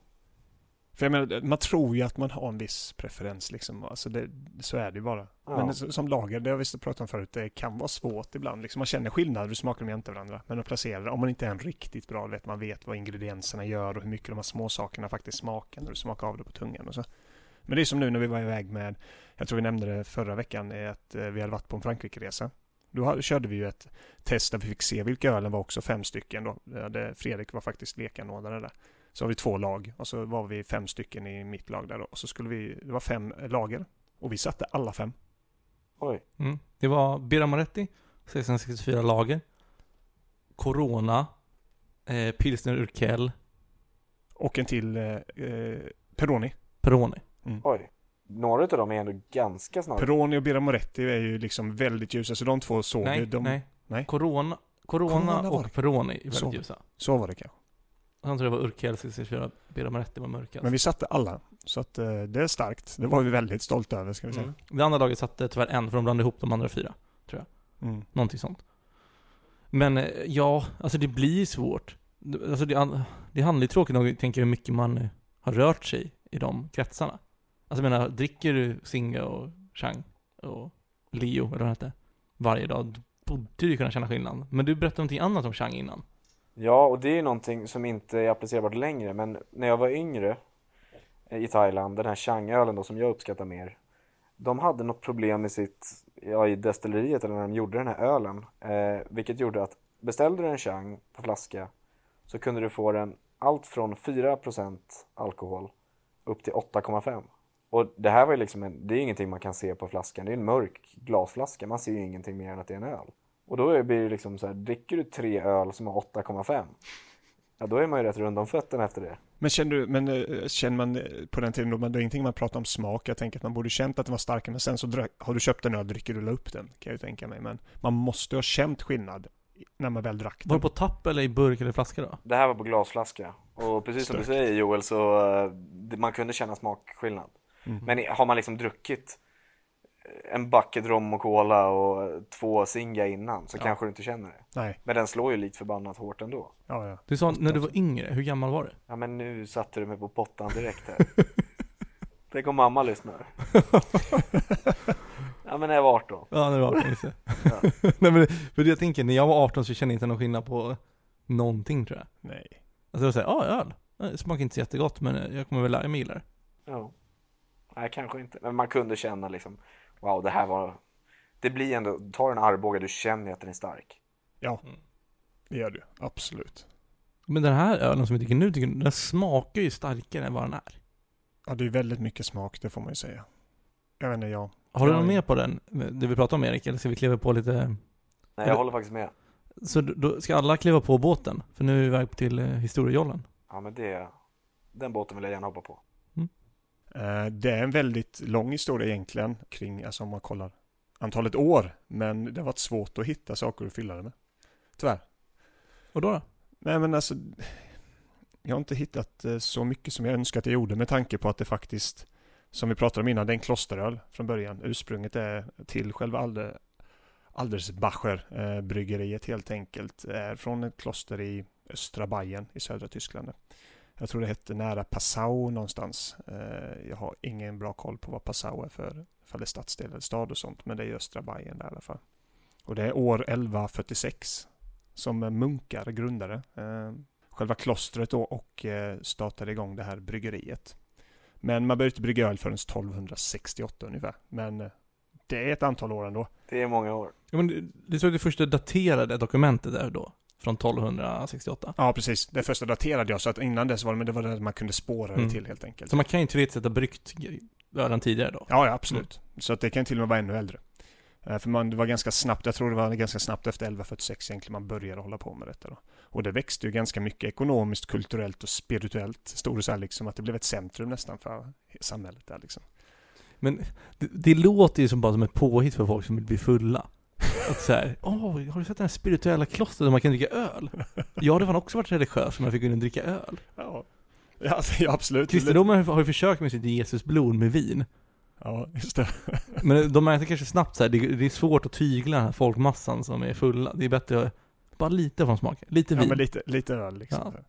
Speaker 2: För jag menar, man tror ju att man har en viss preferens liksom. Alltså det, så är det ju bara.
Speaker 3: Ja.
Speaker 2: Men som lager, det har vi pratat om förut, det kan vara svårt ibland. Liksom man känner skillnader, du smakar dem jämte varandra. Men att placera det, om man inte är en riktigt bra, vet man vet vad ingredienserna gör och hur mycket de här små sakerna faktiskt smakar när du smakar av det på tungan och så. Men det är som nu när vi var iväg med, jag tror vi nämnde det förra veckan, är att eh, vi hade varit på en Frankrike-resa. Då körde vi ju ett test där vi fick se vilka ölen var också fem stycken då. Det- Fredrik var faktiskt lekanordnare där. Så har vi två lag och så var vi fem stycken i mitt lag där då. Och så skulle vi, det var fem lager. Och vi satte alla fem.
Speaker 3: oj.
Speaker 1: Mm. Det var Birra Moretti, 1664 lager. Corona. Eh, Pilsner Urquell.
Speaker 2: Och en till eh, eh, Peroni.
Speaker 1: Peroni.
Speaker 3: Oj. Några av dem är ändå ganska snarare.
Speaker 2: Peroni och Birra Moretti är ju liksom väldigt ljusa. Så de två såg
Speaker 1: Nej,
Speaker 2: ju. De,
Speaker 1: nej.
Speaker 2: nej.
Speaker 1: Corona, Corona,
Speaker 2: Corona
Speaker 1: och. Peroni är väldigt
Speaker 2: Så.
Speaker 1: ljusa.
Speaker 2: Så var det kanske.
Speaker 1: Han tror det var Urquell 1664, Birra Moretti var mörkast.
Speaker 2: Men vi satte alla. Så att eh, det är starkt. Det var vi väldigt stolta över ska vi säga.
Speaker 1: mm. Det andra laget satte tyvärr en, för de blandade ihop de andra fyra.
Speaker 2: Mm.
Speaker 1: Någonting sånt. Men eh, ja, alltså det blir svårt. Alltså det, det handlar ju tråkigt nog, tänker jag, hur mycket man har rört sig i de kretsarna. Alltså jag menar, dricker du Singa och Chang och Leo, eller vad det hette, varje dag, då borde du kunna känna skillnad. Men du berättade någonting annat om Chang innan.
Speaker 3: Ja, och det är ju någonting som inte är applicerbart längre, men när jag var yngre eh, i Thailand, den här Changölen då som jag uppskattar mer, de hade något problem i sitt, ja i destilleriet eller när de gjorde den här ölen, eh, vilket gjorde att beställde du en Chang på flaska så kunde du få den allt från 4% alkohol upp till 8,5. Och det här var ju liksom en, det är ingenting man kan se på flaskan, det är en mörk glasflaska, man ser ju ingenting mer än att det är en öl. Och då blir det liksom så här, dricker du tre öl som har 8,5 Ja då är man ju rätt rund om fötterna efter det.
Speaker 2: Men känner du, men eh, känner man eh, på den tiden då, man, det är ingenting man pratar om smak. Jag tänker att man borde känt att den var starkare, men sen så drack, har du köpt en öl, dricker du la upp den, kan jag ju tänka mig. Men man måste ha känt skillnad när man väl drack
Speaker 1: Var
Speaker 2: den.
Speaker 1: det på tapp eller i burk eller flaska då?
Speaker 3: Det här var på glasflaska. Och precis som du säger Joel så eh, man kunde känna smakskillnad.
Speaker 2: Mhm.
Speaker 3: Men har man liksom druckit en bucket rom och cola och två singa innan så
Speaker 2: Ja.
Speaker 3: kanske du inte känner det.
Speaker 2: Nej,
Speaker 3: Men den slår ju likt förbannat hårt ändå.
Speaker 2: ja ja.
Speaker 1: Du sa när du var yngre, hur gammal var du?
Speaker 3: Ja men nu satte du mig på pottan direkt här. Tänk om mamma lyssnar. ja men när jag var 18.
Speaker 1: Ja, när du var 18, just det.
Speaker 3: Ja.
Speaker 1: Nej men, för det jag tänker, när jag var 18 så kände jag inte någon skillnad på någonting tror jag.
Speaker 2: Nej.
Speaker 1: Alltså jag säger, ja öl. Det smakar inte så jättegott men jag kommer väl lära mig gilla det.
Speaker 3: Ja. Nej, kanske inte. Men man kunde känna liksom, wow, det här var... Det blir ändå, tar en Arboga, du känner att den är stark.
Speaker 2: Ja,
Speaker 1: Mm.
Speaker 2: det gör du. Absolut.
Speaker 1: Men den här ölen som vi dricker nu, tycker den smakar ju starkare än vad den är.
Speaker 2: Ja, det är väldigt mycket smak, det får man ju säga. Jag vet inte, jag.
Speaker 1: Har du något
Speaker 2: ja.
Speaker 1: mer på den? Det vi pratar om Erik, eller ska vi kliva på lite?
Speaker 3: Nej,
Speaker 1: Eller-
Speaker 3: jag håller faktiskt med.
Speaker 1: Så då- då ska alla kliva på båten? För nu är vi iväg till eh, historiejollen.
Speaker 3: Ja, men det... Den båten vill jag gärna hoppa på.
Speaker 2: Eh, Det är en väldigt lång historia egentligen kring, alltså om man kollar antalet år. Men det har varit svårt att hitta saker att fylla det med. Tyvärr.
Speaker 1: Och då då?
Speaker 2: Nej men alltså, jag har inte hittat eh, så mycket som jag önskar att jag gjorde med tanke på att det faktiskt, som vi pratade om innan, det är en klosteröl från början. Ursprunget är till själva Alde, Aldersbacher eh, bryggeriet helt enkelt. Är från ett kloster i östra Bayern i södra Tyskland. Jag tror det hette nära Passau någonstans. Eh, jag har ingen bra koll på vad Passau är för, ifall det är stadsdel eller stad och sånt, men det är i östra Bayern där i alla fall. Och det är år 1146 som munkar grundade eh, själva klostret då och eh, startade igång det här bryggeriet. Men man började inte brygga öl förrän 1268 ungefär. Men det är ett antal år ändå.
Speaker 3: Det är många år.
Speaker 1: Ja, men det- det såg det första daterade dokumentet där då. Från 1268.
Speaker 2: Ja, precis. Det första daterade jag, så att innan dess var det, men det var det man kunde spåra det
Speaker 1: Mm.
Speaker 2: till helt enkelt.
Speaker 1: Så man kan ju teoretiskt sett ha bryggt ölen tidigare då.
Speaker 2: Ja, ja absolut. Så att det kan till och med vara ännu äldre. Eh, För man, det var ganska snabbt, jag tror det var ganska snabbt efter 1146 egentligen man började hålla på med detta då. Och det växte ju ganska mycket ekonomiskt, kulturellt och spirituellt. Stod det så här liksom att det blev ett centrum nästan för samhället där liksom.
Speaker 1: Men det, det låter ju som bara som ett påhitt för folk som vill bli fulla. Att såhär, åh, har du sett den här spirituella klostret där man kan dricka öl? Jag hade fan också varit religiös om jag fick och dricka öl.
Speaker 2: Ja, ja, alltså, ja absolut.
Speaker 1: Kristendomen har ju försökt med sitt Jesusblod med vin.
Speaker 2: Ja, just det.
Speaker 1: Men de märkte kanske snabbt så här, det, det är svårt att tygla den här folkmassan som är fulla. Det är bättre att, bara lite från smaken. Lite
Speaker 2: Ja,
Speaker 1: vin.
Speaker 2: men lite, lite öl liksom.
Speaker 1: Ja.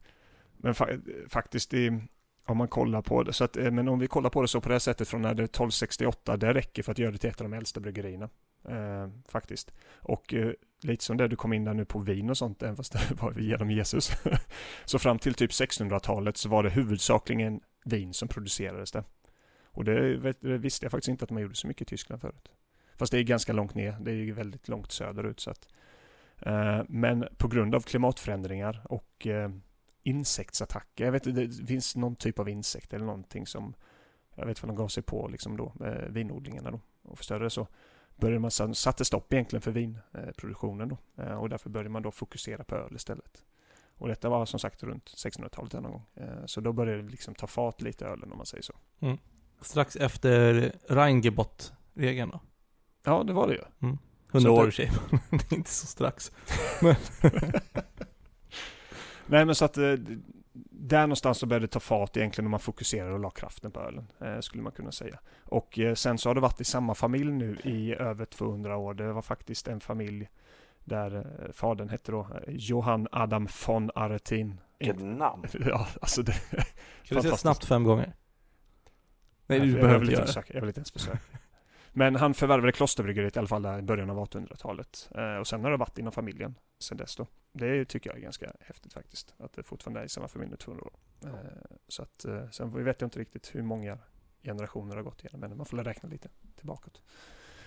Speaker 2: Men fa- faktiskt, det, om man kollar på det, så att, eh, men om vi kollar på det så på det här sättet från när det är 1268, det räcker för att göra det till ett av de äldsta bryggerierna. Eh, faktiskt. Och eh, lite som det du kom in där nu på vin och sånt, även fast det var genom Jesus. så fram till typ 1600-talet så var det huvudsakligen vin som producerades där. Och det, det visste jag faktiskt inte att man gjorde så mycket i Tyskland förut. Fast det är ganska långt ner, det är ju väldigt långt söderut så att Eh, Men på grund av klimatförändringar och eh, insektsattacker, jag vet inte, det finns någon typ av insekt eller någonting som jag vet vad de gav sig på liksom då, eh, vinodlingarna då och förstörde det så började man satte stopp egentligen för vinproduktionen då Eh, och därför började man då fokusera på öl istället. Och detta var som sagt runt 1600-talet någon gång. Eh, Så då började det liksom ta fart lite ölen om man säger så.
Speaker 1: Strax efter Reingebot-regeln då.
Speaker 2: Ja, det var det ju.
Speaker 1: 100
Speaker 2: Så-
Speaker 1: år i sig. är inte så strax.
Speaker 2: Nej men så att eh, där någonstans så började det ta fart egentligen när man fokuserade och la kraften på ölen. Eh, skulle man kunna säga. Och eh, sen så har det varit i samma familj nu i över 200 år. Det var faktiskt en familj där eh, fadern hette då eh, Johann Adam von Aretin.
Speaker 3: Vilket namn.
Speaker 2: Ja, alltså det...
Speaker 1: Kan du säga snabbt fem gånger? Nej, du
Speaker 2: jag,
Speaker 1: behöver inte det.
Speaker 2: försöka, jag vill inte ens försöka. Men han förvärvade klosterbryggeriet i alla fall där i början av 1800-talet. Eh, och sen har det varit inom familjen sen dess då. Det tycker jag är ganska häftigt faktiskt. Att det fortfarande är i samma familj i 200 år. Eh, så att, eh, sen vet jag inte riktigt hur många generationer har gått igenom. Men man får väl räkna lite tillbaka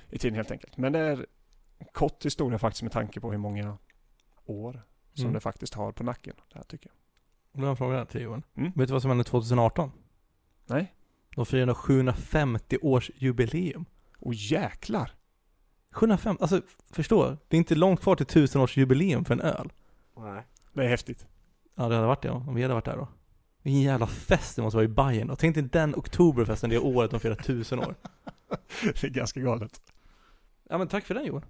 Speaker 2: i tiden helt enkelt. Men det är kort historia faktiskt med tanke på hur många år som
Speaker 1: Mm.
Speaker 2: det faktiskt har på nacken. Det här tycker jag.
Speaker 1: Då har jag en fråga till Johan.
Speaker 2: Mm.
Speaker 1: Vet du vad som hände 2018?
Speaker 2: Nej?
Speaker 1: De firade 750 års jubileum.
Speaker 2: Och jäklar!
Speaker 1: 750, alltså förstå. Det är inte långt kvar till 1000 års jubileum för en öl.
Speaker 3: Nej.
Speaker 2: Det är häftigt.
Speaker 1: Ja det hade varit det ja, om vi hade varit där då. Vilken jävla fest det måste vara i Bayern då. Tänk dig den oktoberfesten det året de firar 1000 år.
Speaker 2: det är ganska galet.
Speaker 1: Ja men tack för den Johan.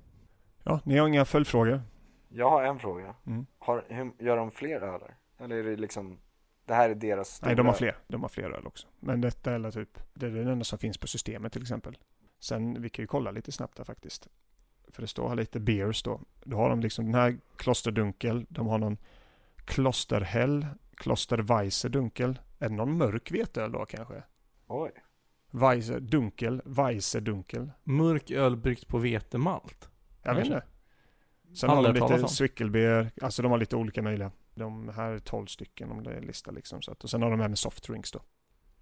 Speaker 2: Ja, ni har inga följdfrågor?
Speaker 3: Jag har en fråga.
Speaker 2: Mm.
Speaker 3: Har, hur, gör de fler öler? Eller är det liksom, det här är deras stora
Speaker 2: Nej, de har fler. De har fler öl också. Men detta är typ, det är den enda som finns på systemet till exempel. Sen, vi kan ju kolla lite snabbt där faktiskt. För det står här lite beers då. Då har de liksom den här klosterdunkel. De har någon klosterhäll, klosterweisse dunkel. Är det någon mörk veteöl då kanske?
Speaker 3: Oj.
Speaker 2: Weisse Dunkel, Weisse Dunkel.
Speaker 1: Mörk öl bryggt på vetemalt.
Speaker 2: Jag vet inte. Sen har de lite. Swickelbeer, alltså de har lite olika möjliga. De här är 12 stycken om det är lista liksom. Så att, och sen har de även soft drinks då.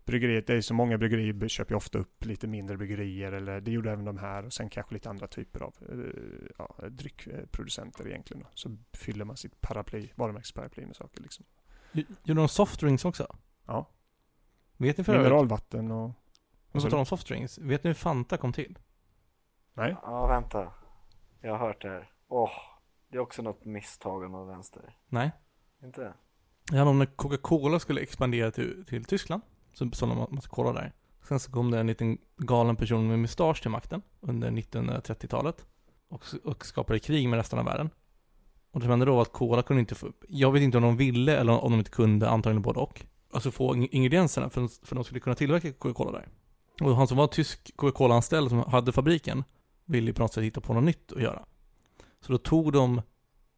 Speaker 2: Bryggeriet, det är så många bryggerier köper ju ofta upp lite mindre bryggerier eller det gjorde även de här och sen kanske lite andra typer av eh, ja, dryckproducenter egentligen. Då. Så fyller man sitt paraply, varumärkesparaply med saker liksom.
Speaker 1: Gjorde de softdrinks också?
Speaker 2: Ja,
Speaker 1: Vet ni för
Speaker 2: mineralvatten och...
Speaker 1: Men på tal om softdrinks. Vet ni hur Fanta kom till?
Speaker 2: Nej,
Speaker 3: Ja, vänta. Jag har hört det här. Åh, det är också något misstag av vänster.
Speaker 1: Nej.
Speaker 3: Inte?
Speaker 1: Det handlar om när Coca-Cola skulle expandera till, till Tyskland. Så beställde de en massa cola där. Sen så kom det en liten galen person med mustasch till makten under 1930-talet. Och, och skapade krig med resten av världen. Och det som hände då var att cola kunde inte få, jag vet inte om de ville eller om de inte kunde, antagligen både och. Alltså få ingredienserna för, för de skulle kunna tillverka Coca-Cola där. Och han som var tysk Coca-Cola-anställd som hade fabriken ville ju på något sätt hitta på något nytt att göra. Så då tog de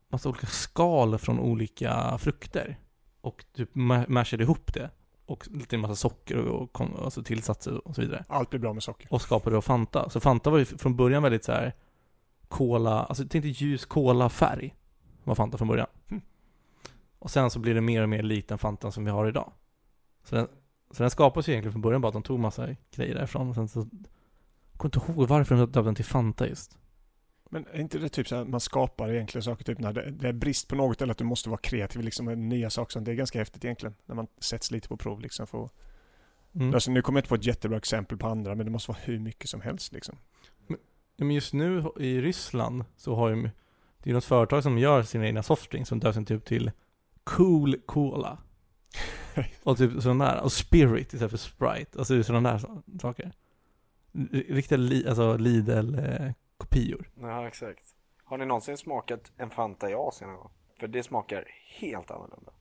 Speaker 1: massa olika skal från olika frukter och typ mashade ihop det. Och lite massa socker och, och alltså tillsatser och så vidare.
Speaker 2: allt blir bra med socker.
Speaker 1: Och skapade då Fanta. Så Fanta var ju från början väldigt så här Cola, alltså tänkte ljus cola-färg. Var Fanta från början.
Speaker 2: Mm.
Speaker 1: Och sen så blir det mer och mer likt den Fantan som vi har idag. Så den, så den skapas ju egentligen från början bara att de tog massa grejer därifrån. Och sen så, jag kommer inte ihåg varför de döpte den till Fanta just.
Speaker 2: Men är inte det typ så här man skapar egentligen saker typ när det, det är brist på något eller att du måste vara kreativ liksom med nya saker. Det är ganska häftigt egentligen när man sätts lite på prov liksom. För, att-
Speaker 1: Mm.
Speaker 2: alltså, nu kommer jag inte på ett jättebra exempel på andra men det måste vara hur mycket som helst liksom.
Speaker 1: Ja, men just nu i Ryssland så har ju, det är något företag som gör sina egna softdrinks som döps typ till Cool Cola. och typ sådana där, och Spirit istället för Sprite. Alltså sådana där sa- saker. Riktiga li, alltså Lidl-kopior.
Speaker 3: Ja, exakt. Har ni någonsin smakat en Fanta i Asien någon gång? För det smakar helt annorlunda.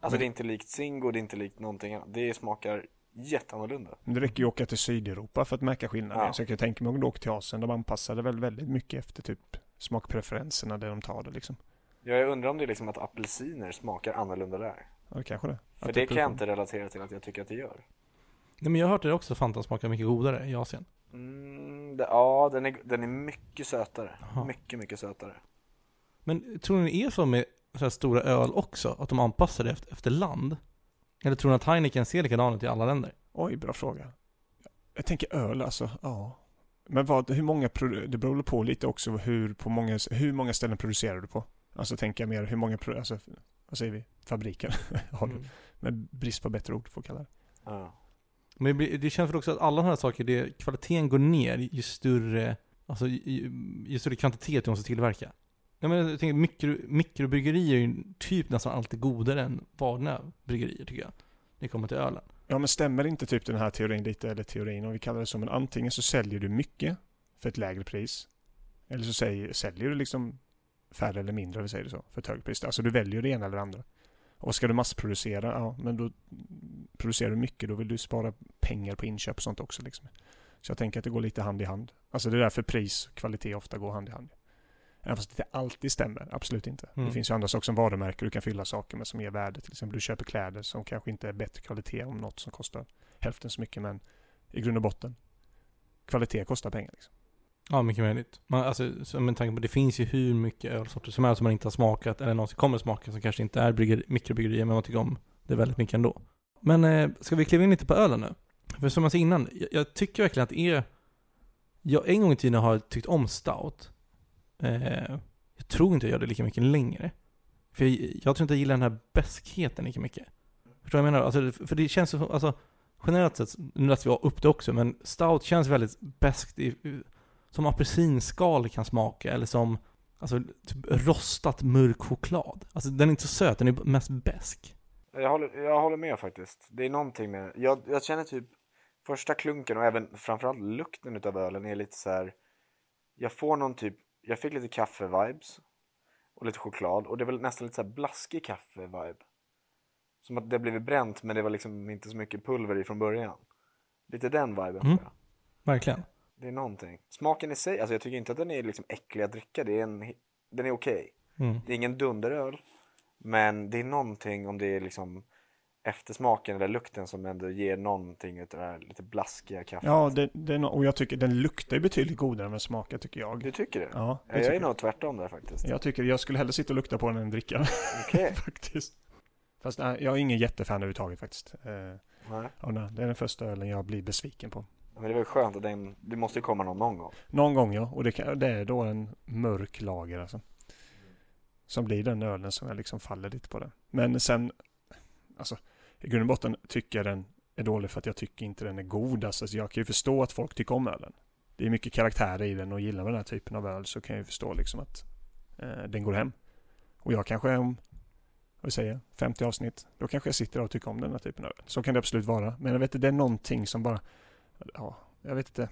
Speaker 3: Alltså
Speaker 2: Men-
Speaker 3: det är inte likt Zingo, det är inte likt någonting annat. Det smakar jätteannorlunda.
Speaker 2: Men det räcker ju att åka till Sydeuropa för att märka skillnaden.
Speaker 3: Ja.
Speaker 2: Så jag kan tänka mig om du åker till Asien, de anpassade väl väldigt mycket efter typ smakpreferenserna där de tar det liksom.
Speaker 3: Ja, Jag undrar om det är liksom att apelsiner smakar annorlunda där.
Speaker 2: Ja, det kanske det.
Speaker 3: För
Speaker 2: Att
Speaker 3: det kan jag inte relatera till att jag tycker att det gör.
Speaker 1: Nej men jag har hört det också, Fanta smakar mycket godare i Asien.
Speaker 3: Mm, det, ja, den är, den är mycket sötare.
Speaker 1: Jaha.
Speaker 3: Mycket, mycket sötare.
Speaker 1: Men tror ni det är så med så här stora öl också? Att de anpassar det efter, efter land? Eller tror ni att Heineken ser likadan ut i alla länder?
Speaker 2: Oj, bra fråga. Jag tänker öl alltså, ja. Men vad, hur många, det beror på lite också hur, på många, hur många ställen producerar du på? Alltså tänker jag mer hur många, alltså, vad säger vi, fabriker har du?
Speaker 1: Mm.
Speaker 2: Med brist på bättre ord får jag kalla det.
Speaker 3: Ja.
Speaker 1: Men det, känns väl också att alla de här saker, det, kvaliteten går ner ju större, alltså ju, ju större kvantitet du måste tillverka. Jag, menar, jag tänker mikro, mikrobryggerier är ju typ nästan alltid godare än vanliga bryggerier tycker jag. När det kommer till ölen.
Speaker 2: Ja men stämmer inte typ den här teorin lite, eller teorin om vi kallar det så, men antingen så säljer du mycket för ett lägre pris. Eller så säger, säljer du liksom färre eller mindre, om vi säger det så, för ett högre pris. Alltså du väljer det ena eller det andra. Och ska du massproducera, ja men då producerar du mycket, då vill du spara pengar på inköp och sånt också liksom. Så jag tänker att det går lite hand i hand. Alltså det är därför pris och kvalitet ofta går hand i hand. Även fast det inte alltid stämmer, absolut inte.
Speaker 1: Mm.
Speaker 2: Det finns ju andra saker som varumärken du kan fylla saker med som ger värde. Till exempel du köper kläder som kanske inte är bättre kvalitet om något som kostar hälften så mycket men i grund och botten kvalitet kostar pengar. Liksom.
Speaker 1: Ja, mycket möjligt. Man, alltså, så med tanke på det finns ju hur mycket ölsorter som helst som man inte har smakat eller någonsin kommer smaka som kanske inte är brygger, mikrobryggerier men man tycker om det väldigt mycket ändå. Men eh, ska vi kliva in lite på ölen nu? För som jag sa innan, jag, jag tycker verkligen att det är... Jag en gång i tiden har tyckt om stout. Eh, jag tror inte jag gör det lika mycket längre. För jag, jag tror inte jag gillar den här beskheten lika mycket. Förstår du vad jag menar? Alltså, för det känns som, alltså generellt sett, nu läste vi upp det också, men stout känns väldigt beskt i, som apelsinskal kan smaka eller som alltså, typ rostat mörk choklad. Alltså den är inte så söt, den är mest besk.
Speaker 3: Jag håller, jag håller med faktiskt. Det är någonting med, jag, jag känner typ första klunken och även framförallt lukten utav ölen är lite så här. Jag får någon typ, jag fick lite kaffe-vibes och lite choklad och det är väl nästan lite så här blaskig kaffe-vibe. Som att det blivit bränt men det var liksom inte så mycket pulver i från början. Lite den viben
Speaker 1: Mm.
Speaker 3: jag.
Speaker 1: Verkligen.
Speaker 3: Det är någonting. Smaken i sig, alltså jag tycker inte att den är liksom äcklig att dricka. Det är en, den är okej.
Speaker 1: Mm.
Speaker 3: Det är ingen dunderöl. Men det är någonting om det är liksom eftersmaken eller lukten som ändå ger någonting utav det här lite blaskiga kaffet.
Speaker 2: Ja, det, det, och jag tycker den luktar betydligt godare än den smakar tycker jag.
Speaker 3: Du tycker det?
Speaker 2: Ja,
Speaker 3: Ja,
Speaker 2: det
Speaker 3: jag
Speaker 2: tycker
Speaker 3: är nog tvärtom där faktiskt.
Speaker 2: Jag tycker jag skulle hellre sitta och lukta på den än dricka
Speaker 3: Okej.
Speaker 2: faktiskt. Fast nej, jag är ingen jättefan överhuvudtaget faktiskt. Eh,
Speaker 3: Nej.
Speaker 2: nej, det är den första ölen jag blir besviken på.
Speaker 3: Men det var skönt att den, det måste ju komma någon någon gång.
Speaker 2: Någon gång ja, och det, kan, det är då en mörk lager alltså. Som blir den ölen som jag liksom faller lite på den. Men sen, alltså i grund och botten tycker jag den är dålig för att jag tycker inte den är god. Alltså, jag kan ju förstå att folk tycker om ölen. Det är mycket karaktärer i den och gillar man den här typen av öl så kan jag ju förstå liksom att eh, den går hem. Och jag kanske om, vad säger jag, 50 avsnitt, då kanske jag sitter och tycker om den här typen av öl. Så kan det absolut vara. Men jag vet inte, det är någonting som bara, ja, jag vet inte.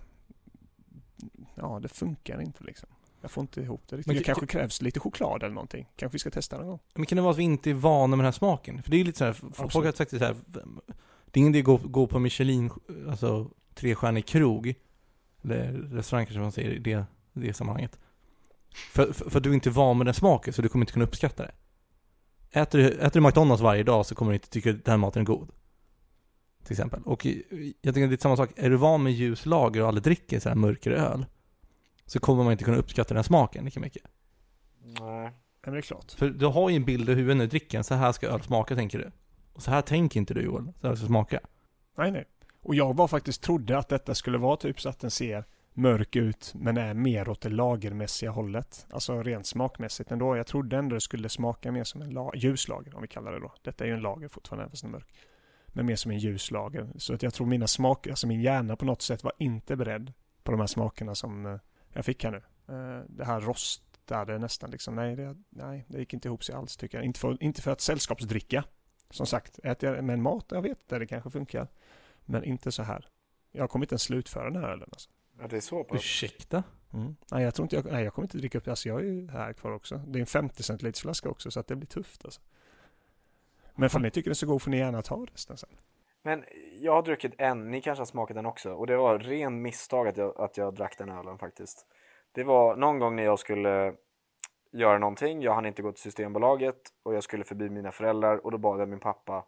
Speaker 2: Ja, det funkar inte liksom. Jag får inte ihop det riktigt.
Speaker 1: Men
Speaker 2: det kanske krävs lite choklad eller någonting. Kanske vi ska testa någon gång.
Speaker 1: Men kan det vara att vi inte är vana med den här smaken? För det är lite så här, folk
Speaker 2: Absolut.
Speaker 1: har sagt det så här, det är ingen idé att gå, gå på Michelin, alltså trestjärnig krog, eller restaurang kanske man säger i det, det sammanhanget. För, för, för att du inte är van med den smaken, så du kommer inte kunna uppskatta det. Äter du, äter du McDonalds varje dag så kommer du inte tycka att den här maten är god. Till exempel. Och jag tänker att det är samma sak, är du van med ljus lager och aldrig dricker så här mörkare öl, så kommer man inte kunna uppskatta den här smaken lika mycket.
Speaker 3: Nej.
Speaker 2: Men det är klart.
Speaker 1: För du har ju en bild i huvudet när du dricker den, så här ska öl smaka tänker du. Och så här tänker inte du Joel, så här ska smaka.
Speaker 2: Nej, nej. Och jag var faktiskt trodde att detta skulle vara typ så att den ser mörk ut men är mer åt det lagermässiga hållet. Alltså rent smakmässigt ändå. Jag trodde ändå det skulle smaka mer som en la- ljuslager om vi kallar det då. Detta är ju en lager fortfarande även fast den är mörk. Men mer som en ljuslager. Så att jag tror mina smaker, alltså min hjärna på något sätt var inte beredd på de här smakerna som eh, jag fick här nu. Eh, Det här rostade nästan liksom. Nej, det, nej, det gick inte ihop sig alls tycker jag. Inte för, inte för att sällskapsdricka. Som sagt, äter jag med en mat, jag vet det, det kanske funkar. Men inte så här. Jag kommer inte ens slutföra den här ölen alltså.
Speaker 3: Ja, det är så pass.
Speaker 1: Ursäkta?
Speaker 2: Mm. Nej, jag tror inte jag, nej, jag kommer inte dricka upp det. Alltså jag är ju här kvar också. Det är en 50 centiliters flaska också så att det blir tufft alltså. Men för ni tycker den är så god får ni gärna ta resten sen.
Speaker 3: Men jag har druckit en, ni kanske har smakat den också. Och det var ren misstag att jag, att jag drack den ölen faktiskt. Det var någon gång när jag skulle göra någonting. Jag hann inte gå till Systembolaget och jag skulle förbi mina föräldrar och då bad jag min pappa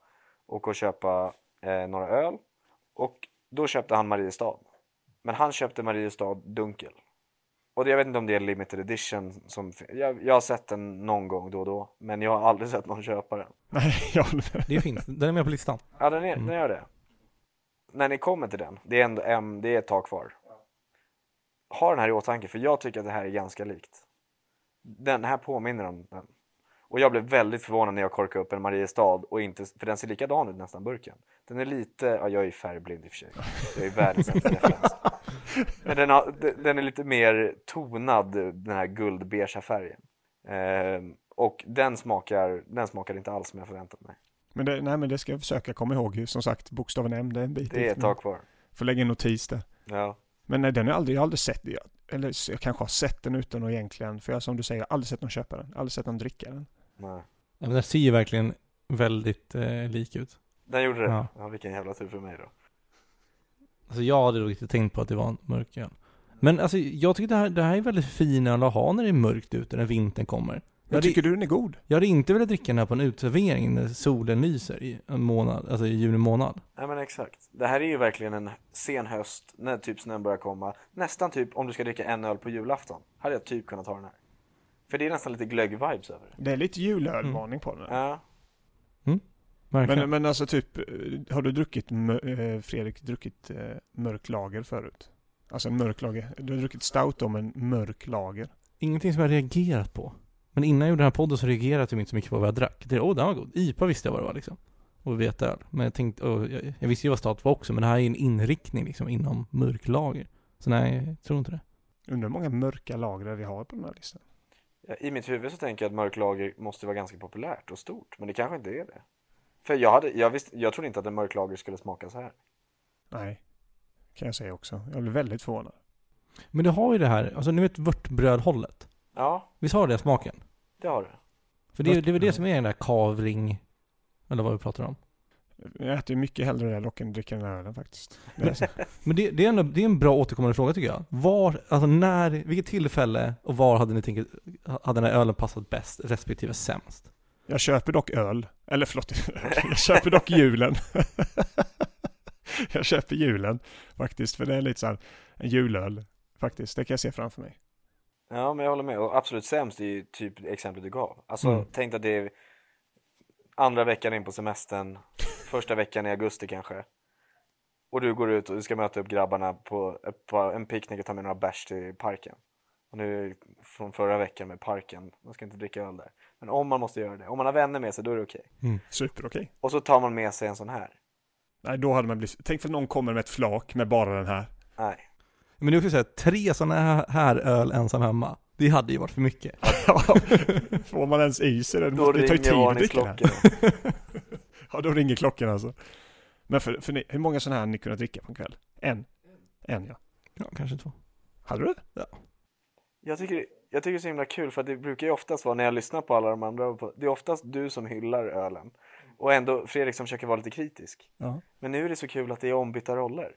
Speaker 3: åka och köpa eh, några öl. Och då köpte han Mariestad. Men han köpte Mariestad Dunkel. Och jag vet inte om det är limited edition. Som, jag, jag har sett den någon gång då och då. Men jag har aldrig sett någon köpa den.
Speaker 2: Nej, jag håller med.
Speaker 1: Det finns, den är med på listan.
Speaker 3: Ja, den, är,
Speaker 1: Mm.
Speaker 3: den gör det. När ni kommer till den, det är ändå en, det är ett tag kvar. Ha den här i åtanke, för jag tycker att det här är ganska likt. Den här påminner om den. Och jag blev väldigt förvånad när jag korkade upp en Mariestad och inte, för den ser likadan ut nästan burken. Den är lite, ja jag är färgblind i och för sig. Jag är världens sämsta referens. Men den, har, den- är lite mer tonad, den här guldbeiga färgen. Ehm, och den smakar, den smakar inte alls som jag förväntat mig.
Speaker 2: Men det, nej, men det ska jag försöka komma ihåg. Som sagt, bokstaven M, det är en bit
Speaker 3: Det är ett tag kvar.
Speaker 2: Får lägga en notis där.
Speaker 3: Ja.
Speaker 2: Men nej, den har jag aldrig, jag har aldrig sett. Jag, eller jag kanske har sett den utan att egentligen, för jag som du säger, jag har aldrig sett någon köpa den. Aldrig sett någon dricka den.
Speaker 3: Nej.
Speaker 1: Ja, men den ser ju verkligen väldigt eh, lik ut.
Speaker 3: Den gjorde det?
Speaker 1: Ja.
Speaker 3: Ja. vilken jävla tur för mig då.
Speaker 1: Alltså jag hade nog inte tänkt på att det var en mörk öl. Men alltså jag tycker det här, det här är väldigt fin öl att ha när det är mörkt ute, när vintern kommer.
Speaker 2: Men
Speaker 1: Ja, det-
Speaker 2: tycker du den är god?
Speaker 1: Jag hade inte velat dricka den här på en uteservering när solen lyser i en månad, alltså i juni månad.
Speaker 3: Nej men exakt. Det här är ju verkligen en sen höst, när typ snön börjar komma. Nästan typ om du ska dricka en öl på julafton. Hade jag typ kunnat ta den här. För det är nästan lite glögg-vibes över det.
Speaker 2: Det är lite julölvarning på den.
Speaker 3: Ja.
Speaker 1: Verkligen.
Speaker 2: Men, men alltså typ, eh, har du druckit, mö- eh, Fredrik, druckit eh, mörk lager förut? Alltså en mörk lager. Du har druckit stout om en mörk lager.
Speaker 1: Ingenting som jag reagerat på. Men innan jag gjorde den här podden så reagerade jag inte så mycket på vad jag drack. Det, åh, den var god. IPA visste jag vad det var liksom. Och veteöl. Men jag tänkte, och jag, jag visste ju vad stout var också, men det här är en inriktning liksom inom mörklager. Så nej, jag tror inte det.
Speaker 2: Undrar hur många mörka lager vi har på den här listan.
Speaker 3: Ja, I mitt huvud så tänker jag att mörklager måste vara ganska populärt och stort. Men det kanske inte är det. För jag, hade, jag, visste, jag trodde inte att en mörklager skulle smaka så här.
Speaker 2: Nej, kan jag säga också. Jag blev väldigt förvånad.
Speaker 1: Men du har ju det här, alltså ni vet vörtbrödhållet.
Speaker 3: Ja,
Speaker 1: Visst har det smaken?
Speaker 3: det har du.
Speaker 1: För det, det är väl det
Speaker 2: Ja.
Speaker 1: som är den där kavring, eller vad vi pratar om.
Speaker 2: Jag äter ju mycket hellre det dock än dricker den här ölen faktiskt. Det.
Speaker 1: Men det, det, är ändå, det är en bra återkommande fråga tycker jag. Var, alltså när, vilket tillfälle och var hade ni tänkt, hade den här ölen passat bäst respektive sämst?
Speaker 2: Jag köper dock öl. Eller förlåt, jag köper dock julen. jag köper julen faktiskt, för det är lite så här en julöl faktiskt. Det kan jag se framför mig.
Speaker 3: Ja, men jag håller med. Och absolut sämst är ju typ exemplet du gav. Alltså,
Speaker 2: Mm.
Speaker 3: tänk att det är andra veckan in på semestern, första veckan i augusti kanske. Och du går ut och du ska möta upp grabbarna på, på en picknick och ta med några bärs till parken. Och nu från förra veckan med parken, man ska inte dricka öl där. Men om man måste göra det, om man har vänner med sig, då är det okej.
Speaker 2: Super okej.
Speaker 3: Och så tar man med sig en sån här.
Speaker 2: Nej, då hade man blivit... Tänk för någon kommer med ett flak med bara den här.
Speaker 3: Nej.
Speaker 1: Men är också så här, tre sådana här öl ensam hemma. Det hade ju varit för mycket.
Speaker 2: Får man ens i sig det?
Speaker 3: Då
Speaker 2: det tar ju tid att dricka. Ja, då ringer klockan alltså. Men för, för ni, hur många sådana här ni kunnat dricka på en kväll? En? En ja.
Speaker 1: Ja, kanske två.
Speaker 2: Hade du det?
Speaker 3: Jag tycker, jag tycker det är så himla kul för att det brukar ju oftast vara när jag lyssnar på alla de andra, det är oftast du som hyllar ölen. Och ändå Fredrik som försöker vara lite kritisk.
Speaker 2: Ja.
Speaker 3: Men nu är det så kul att det är ombytta roller.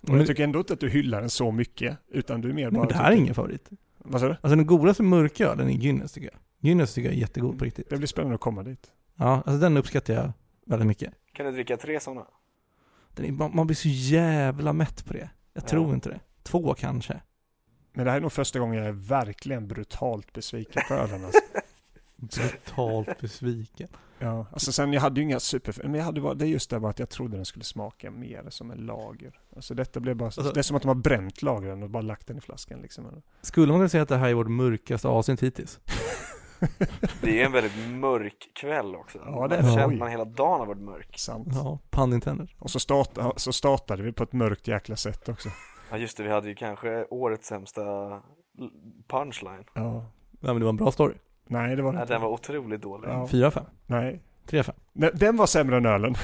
Speaker 2: Och jag tycker ändå inte att du hyllar den så mycket, utan du är mer bara...
Speaker 1: Men det här är ingen favorit.
Speaker 2: Vad sa du?
Speaker 1: Alltså den godaste mörkölen är Guinness tycker jag. Guinness tycker jag är jättegod på riktigt.
Speaker 2: Det blir spännande att komma dit.
Speaker 1: Ja, alltså den uppskattar jag väldigt mycket.
Speaker 3: Kan du dricka tre sådana?
Speaker 1: Den är, man, man blir så jävla mätt på det. Jag
Speaker 3: Ja.
Speaker 1: tror inte det. Två kanske.
Speaker 2: Men det här är nog första gången jag är verkligen brutalt besviken på ölen alltså.
Speaker 1: Brutalt besviken.
Speaker 2: Ja, alltså sen jag hade ju inga super... Men jag hade bara, det är just det bara att jag trodde den skulle smaka mer som en lager. Alltså detta blev bara...
Speaker 1: Alltså-
Speaker 2: det är som att de har bränt lagren och bara lagt den i flaskan liksom.
Speaker 1: Skulle man kunna säga att det här är vårt mörkaste avsnitt hittills?
Speaker 3: Det är en väldigt mörk kväll också.
Speaker 2: Ja, det är
Speaker 3: man känner att man hela dagen har varit mörk.
Speaker 2: Sant.
Speaker 1: Ja, pun intended.
Speaker 2: Och så, starta, så startade vi på ett mörkt jäkla sätt också.
Speaker 3: Ja just det, vi hade ju kanske årets sämsta punchline.
Speaker 2: Ja.
Speaker 1: Ja, men det var en bra story.
Speaker 2: Nej, det var det
Speaker 3: Ja,
Speaker 2: inte.
Speaker 3: den var otroligt dålig.
Speaker 2: Ja.
Speaker 1: Fyra fem.
Speaker 2: Nej.
Speaker 1: Tre fem.
Speaker 2: Nej, Den var sämre än ölen.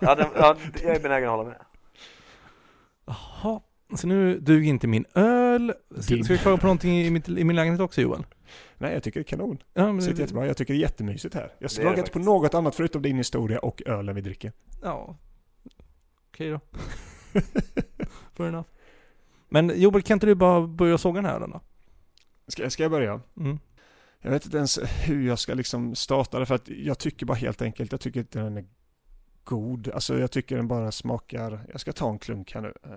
Speaker 3: Ja, den, ja, jag är benägen att hålla med.
Speaker 1: Jaha. Så nu duger inte min öl. Ska, ska vi klaga på någonting i, mitt, i min lägenhet också Joel?
Speaker 2: Nej, jag tycker det är kanon.
Speaker 1: Ja, men
Speaker 2: Det sitter jättebra. Jag tycker det är jättemysigt här. Jag
Speaker 3: det
Speaker 2: inte på något annat förutom din historia och ölen vi dricker.
Speaker 1: Ja. Okej då. Fair enough. Men Joel, kan inte du bara börja såga den här ölen då?
Speaker 2: Ska, ska jag börja?
Speaker 1: Mm.
Speaker 2: Jag vet inte ens hur jag ska liksom starta det för att jag tycker bara helt enkelt, jag tycker inte den är god. Alltså jag tycker den bara smakar, jag ska ta en klunk här nu. Eh,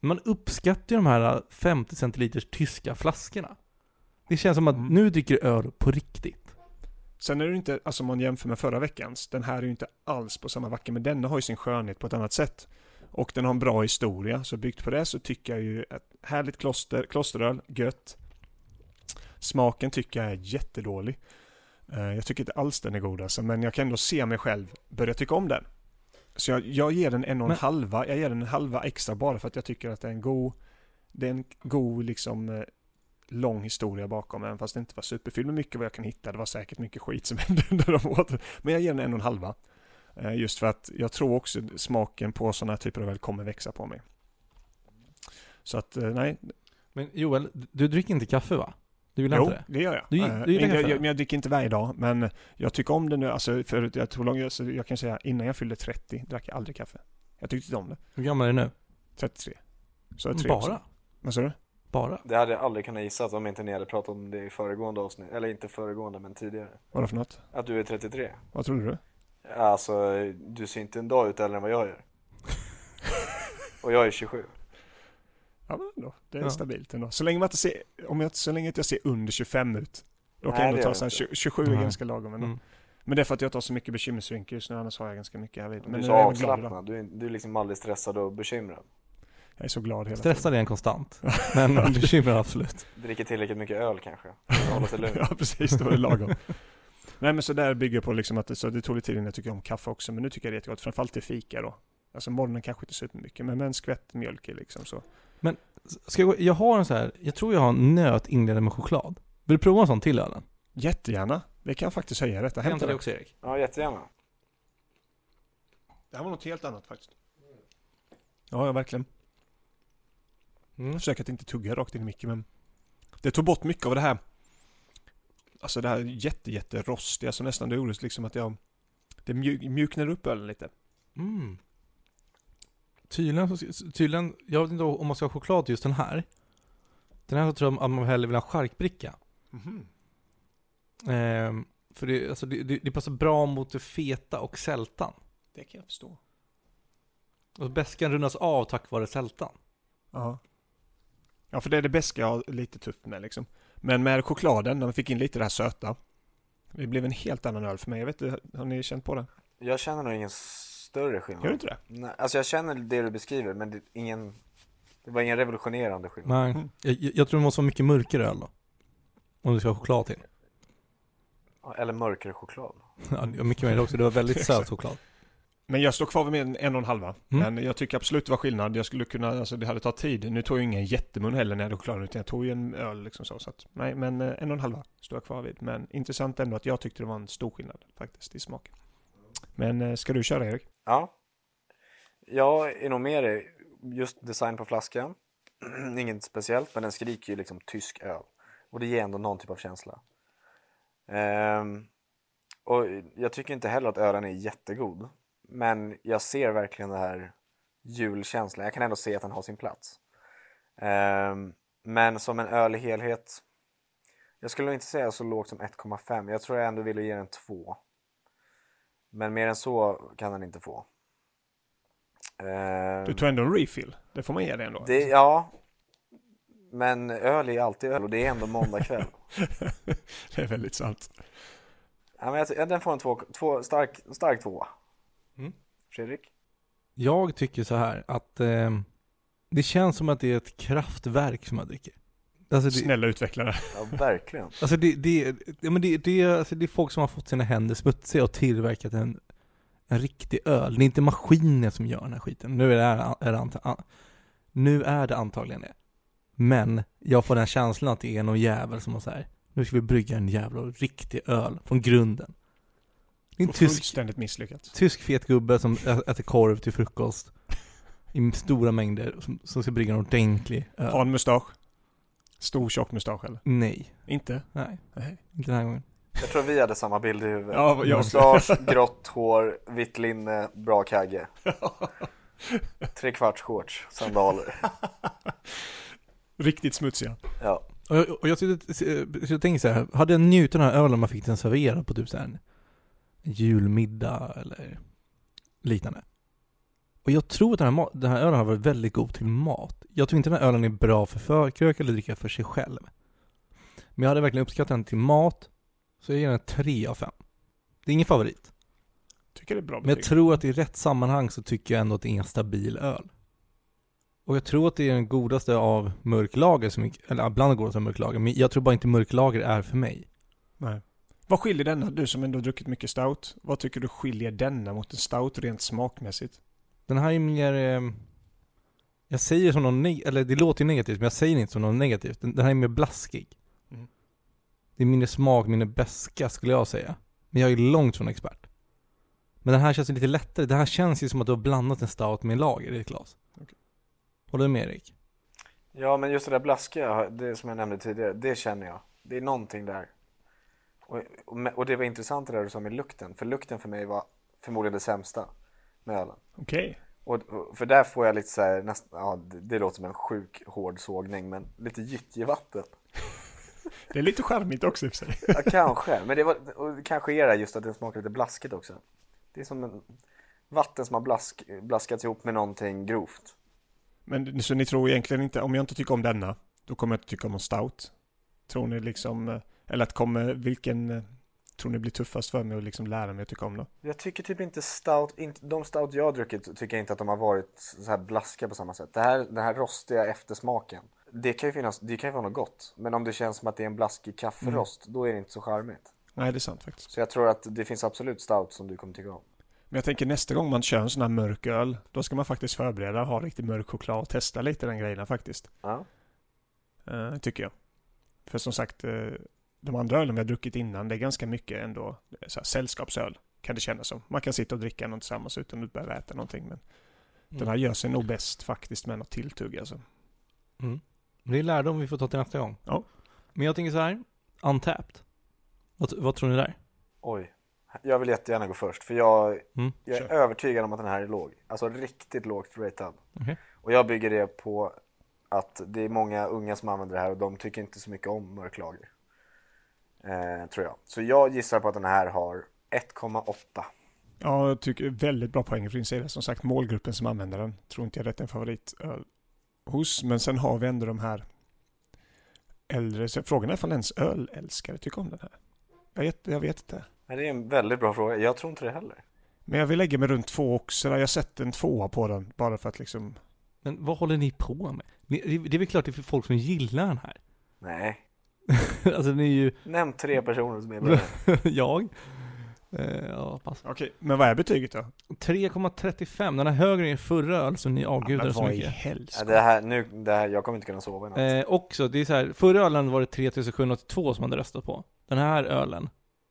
Speaker 1: Man uppskattar ju de här 50 centiliters tyska flaskorna. Det känns som att
Speaker 2: Mm.
Speaker 1: nu dricker du öl på riktigt.
Speaker 2: Sen är det inte, alltså om man jämför med förra veckans, den här är ju inte alls på samma vacka, men denna har ju sin skönhet på ett annat sätt. Och den har en bra historia, så byggt på det så tycker jag ju att härligt kloster, klosteröl, gött. Smaken tycker jag är jättedålig. Eh, Jag tycker inte alls den är god alltså, men jag kan ändå se mig själv börja tycka om den. Så jag, jag ger den en och en
Speaker 1: Men-
Speaker 2: halva, jag ger den en halva extra bara för att jag tycker att det är en god, det är en god liksom eh, lång historia bakom, även fast det inte var superfylld med mycket vad jag kan hitta. Det var säkert mycket skit som hände under de åren. Men jag ger den en och en halva. Eh, Just för att jag tror också smaken på sådana typer av öl kommer växa på mig. Så att, eh, nej.
Speaker 1: Men Joel, du dricker inte kaffe va? Du gillar
Speaker 2: Jo,
Speaker 1: inte det?
Speaker 2: det gör jag.
Speaker 1: Du
Speaker 2: Eh,
Speaker 1: du gillar
Speaker 2: men jag, jag, men jag dricker inte varje dag, men jag tycker om det nu. Alltså, för jag, tror lång, alltså, jag kan säga innan jag fyllde 30 drack jag aldrig kaffe. Jag tyckte inte om det.
Speaker 1: Hur gammal är du nu?
Speaker 2: 33. Så det tre
Speaker 1: Bara?
Speaker 2: Vad sa du?
Speaker 1: Bara?
Speaker 3: Det hade jag aldrig kunnat gissa om inte ni hade pratat om det i föregående avsnitt. Eller inte föregående, men tidigare.
Speaker 2: Vadå för något?
Speaker 3: Att du är 33.
Speaker 2: Vad trodde du?
Speaker 3: Alltså, du ser inte en dag ut äldre än vad jag gör. Och jag är 27.
Speaker 2: Ja men ändå, det är
Speaker 1: Ja.
Speaker 2: stabilt ändå. Så länge man inte ser, om jag, så länge jag ser under 25 ut. Då kan
Speaker 3: Nej,
Speaker 2: jag ändå ta så 20, 27 är
Speaker 1: Nej.
Speaker 2: ganska lagom ändå.
Speaker 1: Mm.
Speaker 2: Men det är för att jag tar så mycket bekymmersrynkor just nu, annars har jag ganska mycket här vid.
Speaker 3: Du
Speaker 2: Men
Speaker 3: är så
Speaker 2: är idag.
Speaker 3: avslappnad. Du är, du är liksom aldrig stressad och bekymrad.
Speaker 2: Jag är så glad hela
Speaker 1: Stressad är en konstant. Men bekymrad absolut.
Speaker 3: Dricker tillräckligt mycket öl kanske. Hålla sig lugn.
Speaker 2: ja precis, det var det lagom. Nej men så där bygger på liksom att det, så det tog lite tid innan jag tycker om kaffe också, men nu tycker jag det är jättegott. Framförallt till fika då. Alltså morgonen kanske inte supermycket, men med en skvätt mjölk i liksom så.
Speaker 1: Ska jag, jag har en så här, jag tror jag har en nöt inledad med choklad. Vill du prova en sån till ölen?
Speaker 2: Jättegärna. Det kan jag faktiskt höja detta. Hämta det.
Speaker 1: också Erik.
Speaker 3: Ja, jättegärna.
Speaker 2: Det här var något helt annat faktiskt. Ja, ja verkligen.
Speaker 1: Mm.
Speaker 2: Jag försöker att inte tugga rakt in i micken men Det tog bort mycket av det här Alltså det här jätte jätte rostiga så nästan det liksom att jag Det mjuk, mjuknade upp ölen lite
Speaker 1: Mm. Tydligen, tydligen, jag vet inte om man ska ha choklad just den här. Den här så tror jag att man hellre vill ha en charkbricka.
Speaker 2: Mhm.
Speaker 1: Ehm, För det, alltså, det, det, det passar bra mot det feta och sältan.
Speaker 2: Det kan jag förstå.
Speaker 1: Och bäskan rundas av tack vare sältan.
Speaker 2: Ja. Ja, för det är det bästa jag har lite tufft med liksom. Men med chokladen, när man fick in lite det här söta. Det blev en helt annan öl för mig. Jag vet inte, har ni känt på det?
Speaker 3: Jag känner nog ingen större skillnad.
Speaker 2: Gör du inte det?
Speaker 3: Nej, alltså jag känner det du beskriver, men det, ingen, det var ingen revolutionerande skillnad.
Speaker 1: Nej,
Speaker 2: Mm.
Speaker 1: jag, jag tror det måste vara mycket mörkare öl då. Om du ska ha choklad till.
Speaker 3: Eller mörkare choklad.
Speaker 1: Ja, mycket mer också. Det var väldigt söt choklad.
Speaker 2: Men jag står kvar vid en, en och en halva.
Speaker 1: Mm.
Speaker 2: Men jag tycker absolut det var skillnad. Jag skulle kunna, alltså det hade tagit tid. Nu tog jag ingen jättemun heller när jag hade chokladen, utan jag tog ju en öl liksom så. så att, nej, men eh, en och en halva står jag kvar vid. Men intressant ändå att jag tyckte det var en stor skillnad faktiskt i smaken. Men eh, ska du köra Erik?
Speaker 3: Ja. Jag är nog med dig. Just design på flaskan. Inget speciellt, men den skriker ju liksom tysk öl. Och det ger ändå någon typ av känsla. Ehm, och jag tycker inte heller att ölen är jättegod. Men jag ser verkligen det här julkänslan. Jag kan ändå se att den har sin plats. Ehm, men som en öl i helhet. Jag skulle nog inte säga så lågt som 1,5. Jag tror jag ändå ville ge den 2. Men mer än så kan den inte få. Ehm,
Speaker 2: Du tog ändå en refill. Det får man ge dig ändå.
Speaker 3: det, ja. Men öl är alltid öl och det är ändå måndag kväll.
Speaker 2: det är väldigt sant.
Speaker 3: ja, men jag, ja, den får en två, två, stark, stark tvåa.
Speaker 1: Mm.
Speaker 3: Fredrik?
Speaker 1: Jag tycker så här att eh, det känns som att det är ett kraftverk som jag dricker. Alltså det,
Speaker 2: Snälla utvecklare.
Speaker 3: Ja, verkligen.
Speaker 1: alltså det, det, ja, men det, det, alltså det är folk som har fått sina händer smutsiga och tillverkat en, en riktig öl. Det är inte maskiner som gör den här skiten. Nu är det, är det, anta, nu är det antagligen det. Men jag får den känslan att det är någon jävel som har så här. Nu ska vi brygga en jävla riktig öl från grunden. Det är en tysk,
Speaker 2: fullständigt misslyckats.
Speaker 1: tysk fet gubbe som äter korv till frukost. I stora mängder. Som, som ska brygga en ordentlig öl.
Speaker 2: Har en mustasch. Stor tjock mustasch eller?
Speaker 1: Nej,
Speaker 2: Inte?
Speaker 1: nej,
Speaker 2: Nej.
Speaker 1: inte den här gången.
Speaker 3: Jag tror vi hade samma bild i huvudet.
Speaker 2: Ja, jag.
Speaker 3: Mustasch, grått hår, vitt linne, bra kagge. Tre kvarts shorts, sandaler.
Speaker 2: Riktigt smutsiga.
Speaker 3: Ja.
Speaker 1: Och jag, och jag, sitter, så jag tänker så här, hade jag njutit av den här ölen man fick den serverad på typ så här julmiddag eller liknande. Och jag tror att den här, den här ölen har varit väldigt god till mat. Jag tror inte den här ölen är bra för förkrök eller dricka för sig själv. Men jag hade verkligen uppskattat den till mat, så jag ger den 3 av 5. Det är ingen favorit.
Speaker 2: Tycker det är bra
Speaker 1: Men jag
Speaker 2: betyg.
Speaker 1: tror att i rätt sammanhang så tycker jag ändå att det är en stabil öl. Och jag tror att det är den godaste av mörklager, som, eller bland de godaste av mörklager, men jag tror bara inte mörklager är för mig.
Speaker 2: Nej. Vad skiljer denna, du som ändå druckit mycket stout, vad tycker du skiljer denna mot en stout rent smakmässigt?
Speaker 1: Den här är mer, eh, jag säger som något neg- eller det låter ju negativt, men jag säger inte som något negativt. Den, den här är mer blaskig.
Speaker 2: Mm.
Speaker 1: Det är mindre smak, mindre beska skulle jag säga. Men jag är långt från expert. Men den här känns lite lättare. Det här känns ju som att du har blandat en stout med en lager i ett glas.
Speaker 2: Okej.
Speaker 1: Håller du med Erik?
Speaker 3: ja, men just det där blaskiga, det som jag nämnde tidigare, det känner jag. Det är någonting där. Och, och, det var intressant det där du sa med lukten, för lukten för mig var förmodligen det sämsta med ölen.
Speaker 2: Okej.
Speaker 3: Och, och för där får jag lite så här, näst, ja, det, låter som en sjuk hård sågning, men lite gyttjevatten.
Speaker 2: Det är lite charmigt också i och för sig.
Speaker 3: Ja, kanske. Men det var, kanske är det just att det smakar lite blaskigt också. Det är som en vatten som har blask, blaskats ihop med någonting grovt.
Speaker 2: Men så ni tror egentligen inte, om jag inte tycker om denna, då kommer jag inte tycka om en stout? Tror ni liksom, eh, eller att kommer, vilken eh, tror ni blir tuffast för mig att liksom lära mig att tycka om då?
Speaker 3: Jag tycker typ inte stout, inte, de stout jag har druckit tycker jag inte att de har varit så här blaskiga på samma sätt. Det här, den här rostiga eftersmaken, det kan ju finnas, det kan ju vara något gott. Men om det känns som att det är en blaskig kafferost, då är det inte så charmigt.
Speaker 2: Nej, det är sant faktiskt.
Speaker 3: Så jag tror att det finns absolut stout som du kommer tycka om.
Speaker 2: Men jag tänker nästa gång man kör en sån här mörk öl, då ska man faktiskt förbereda, ha riktigt mörk choklad och testa lite den grejerna faktiskt.
Speaker 3: Ja.
Speaker 2: Eh, tycker jag. För som sagt, eh, de andra ölen vi har druckit innan, det är ganska mycket ändå så här, sällskapsöl. Kan det kännas som. Man kan sitta och dricka något tillsammans utan att behöva äta någonting. Men den här gör sig nog bäst faktiskt med något tilltugg alltså.
Speaker 1: Mm. Det är lärdom vi får ta till nästa gång.
Speaker 2: Ja.
Speaker 1: Men jag tänker så här, Untapped. Vad, vad tror ni där?
Speaker 3: Oj. Jag vill jättegärna gå först, för jag,
Speaker 1: Mm.
Speaker 3: jag är övertygad om att den här är låg. Alltså riktigt lågt ratad.
Speaker 1: Okej.
Speaker 3: Och jag bygger det på att det är många unga som använder det här och de tycker inte så mycket om mörklager. Eh, tror jag. Så jag gissar på att den här har 1,8.
Speaker 2: Ja, jag tycker väldigt bra poäng från din sida. Som sagt, målgruppen som använder den tror inte jag är en favorit öl hos. Men sen har vi ändå de här äldre. Så frågan är ifall ens ölälskare tycker om den här. Jag vet, jag vet inte.
Speaker 3: Men det är en väldigt bra fråga. Jag tror inte det heller.
Speaker 2: Men jag vill lägga mig runt två också. Jag har sett en tvåa på den bara för att liksom...
Speaker 1: Men vad håller ni på med? Det är väl klart det är för folk som gillar den här.
Speaker 3: Nej.
Speaker 1: alltså ni är ju,
Speaker 3: Nämn tre personer som gillar den.
Speaker 1: jag. Eh, ja, pass.
Speaker 2: Okej, men vad är betyget då?
Speaker 1: 3,35. Den är högre än förra öl som ni avgudar
Speaker 2: men
Speaker 1: så
Speaker 2: vad i
Speaker 1: mycket.
Speaker 3: Ja, det här, nu, det här, jag kommer inte kunna sova i natt.
Speaker 1: Eh, också, det är så här, förra ölen var det 3782 som hade röstat på. Den här ölen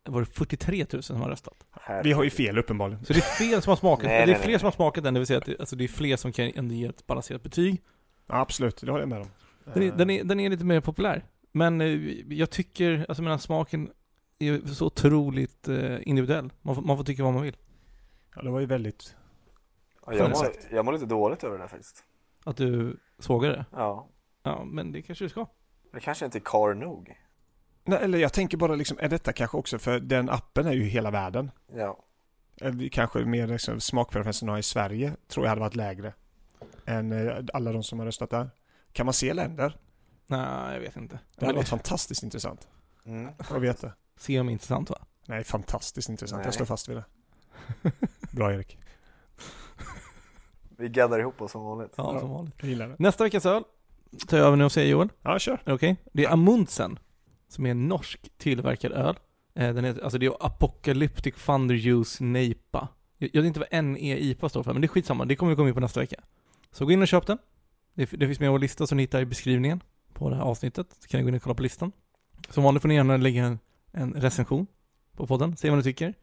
Speaker 1: var det 43 000 som har röstat.
Speaker 3: Herregud.
Speaker 2: Vi har ju fel uppenbarligen.
Speaker 1: Så det är fler som har smakat,
Speaker 3: Nej,
Speaker 1: det är
Speaker 3: nej,
Speaker 1: fler
Speaker 3: nej.
Speaker 1: som har smakat den, det vill säga att det, alltså det är fler som kan ändå ge ett balanserat betyg.
Speaker 2: Ja, absolut, det håller jag med om.
Speaker 1: Den är, den är, den är lite mer populär. Men eh, jag tycker, alltså menar smaken är så otroligt eh, individuell. Man får, man får tycka vad man vill.
Speaker 2: Ja, det var ju väldigt...
Speaker 3: Ja, jag, mår,
Speaker 2: Skönt
Speaker 3: jag mår lite dåligt över det här faktiskt.
Speaker 1: Att du sågar det.
Speaker 3: Ja.
Speaker 1: Ja, men det kanske du ska.
Speaker 3: Jag kanske inte är kar nog.
Speaker 2: Nej, eller jag tänker bara liksom, är detta kanske också, för den appen är ju hela världen.
Speaker 3: Ja.
Speaker 2: Kanske mer liksom, smakpreferensen har i Sverige tror jag hade varit lägre. Än eh, alla de som har röstat där. Kan man se länder?
Speaker 1: Nej, jag vet inte.
Speaker 2: Det hade
Speaker 1: det
Speaker 2: varit fantastiskt intressant
Speaker 3: Mm.
Speaker 2: att veta.
Speaker 1: ser de intressant va?
Speaker 2: Nej, fantastiskt intressant.
Speaker 3: Nej.
Speaker 2: Jag står fast vid det. Bra Erik.
Speaker 3: Vi gaddar ihop oss som vanligt.
Speaker 1: Ja, som vanligt.
Speaker 2: Jag gillar det.
Speaker 1: Nästa veckas öl tar jag över nu och säger Joel.
Speaker 2: Ja, kör.
Speaker 1: Det okej? Det är Amundsen, som är en norsk tillverkad öl. Eh, Den heter, alltså det är Apocalyptic Thunder Juice NEIPA. Jag jag vet inte vad NE-IPA står för, men det är skitsamma. Det kommer vi komma in på nästa vecka. Så gå in och köp den. Det, det finns med i vår lista som ni hittar i beskrivningen på det här avsnittet. Så kan ni gå in och kolla på listan. Som vanligt får ni gärna lägga en, en recension på podden, se vad ni tycker.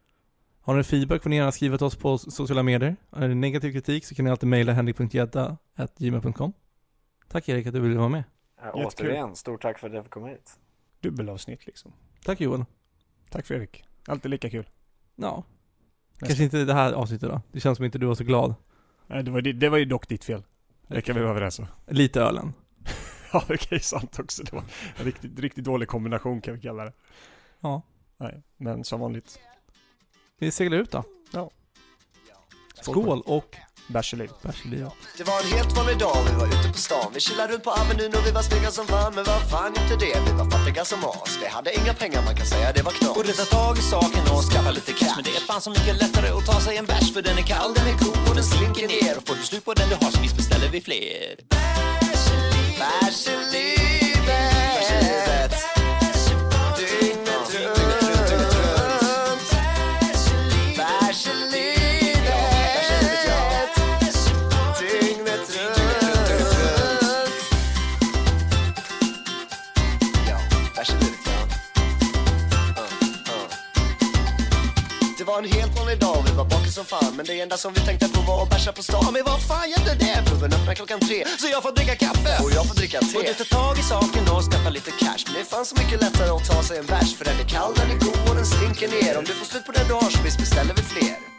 Speaker 1: Har ni feedback får ni gärna skriva till oss på sociala medier. Är det negativ kritik så kan ni alltid mejla henrik.gedda.gmail.com Tack Erik att du ville vara med.
Speaker 3: Ja, återigen, stort tack för att jag fick komma hit.
Speaker 2: Dubbelavsnitt liksom.
Speaker 1: Tack Joel.
Speaker 2: Tack Fredrik. Alltid lika kul.
Speaker 1: Ja,
Speaker 2: Nästa.
Speaker 1: kanske inte det här avsnittet då. Det känns som inte du var så glad.
Speaker 2: Nej, det, var, det, det var ju dock ditt fel. Det kan vi vara överens om.
Speaker 1: Lite ölen.
Speaker 2: Ja, okej, sant också. Det var en riktigt, riktigt dålig kombination kan vi kalla det.
Speaker 1: Ja.
Speaker 2: Nej, men som vanligt.
Speaker 1: Vi seglar ut då.
Speaker 2: Ja.
Speaker 1: Skål och
Speaker 2: Bärs liv.
Speaker 1: livet.
Speaker 4: Det var en helt vanlig dag, vi var ute på stan Vi chillade runt på Avenyn och vi var snygga som fan Men vad fan hjälpte det? Vi var fattiga som as Vi hade inga pengar, man kan säga det var knas
Speaker 5: Borde ta tag i saken och skaffa lite cash Men det är fan så mycket lättare att ta sig en bärs För den är kall, den är god och den slinker ner Och får du slut på den du har så visst beställer vi fler
Speaker 4: Bärs i som fan. Men det enda som vi tänkte på var att bärsa på stan. Men vad fan gällde det? Puben öppnar klockan tre Så jag får dricka kaffe. Och jag får dricka te.
Speaker 5: Borde ta tag i saken och skaffa lite cash.
Speaker 4: Men det är fan så mycket lättare att ta sig en bärs För den är kall, den är god och den slinker ner. Om du får slut på den du har så visst beställer vi fler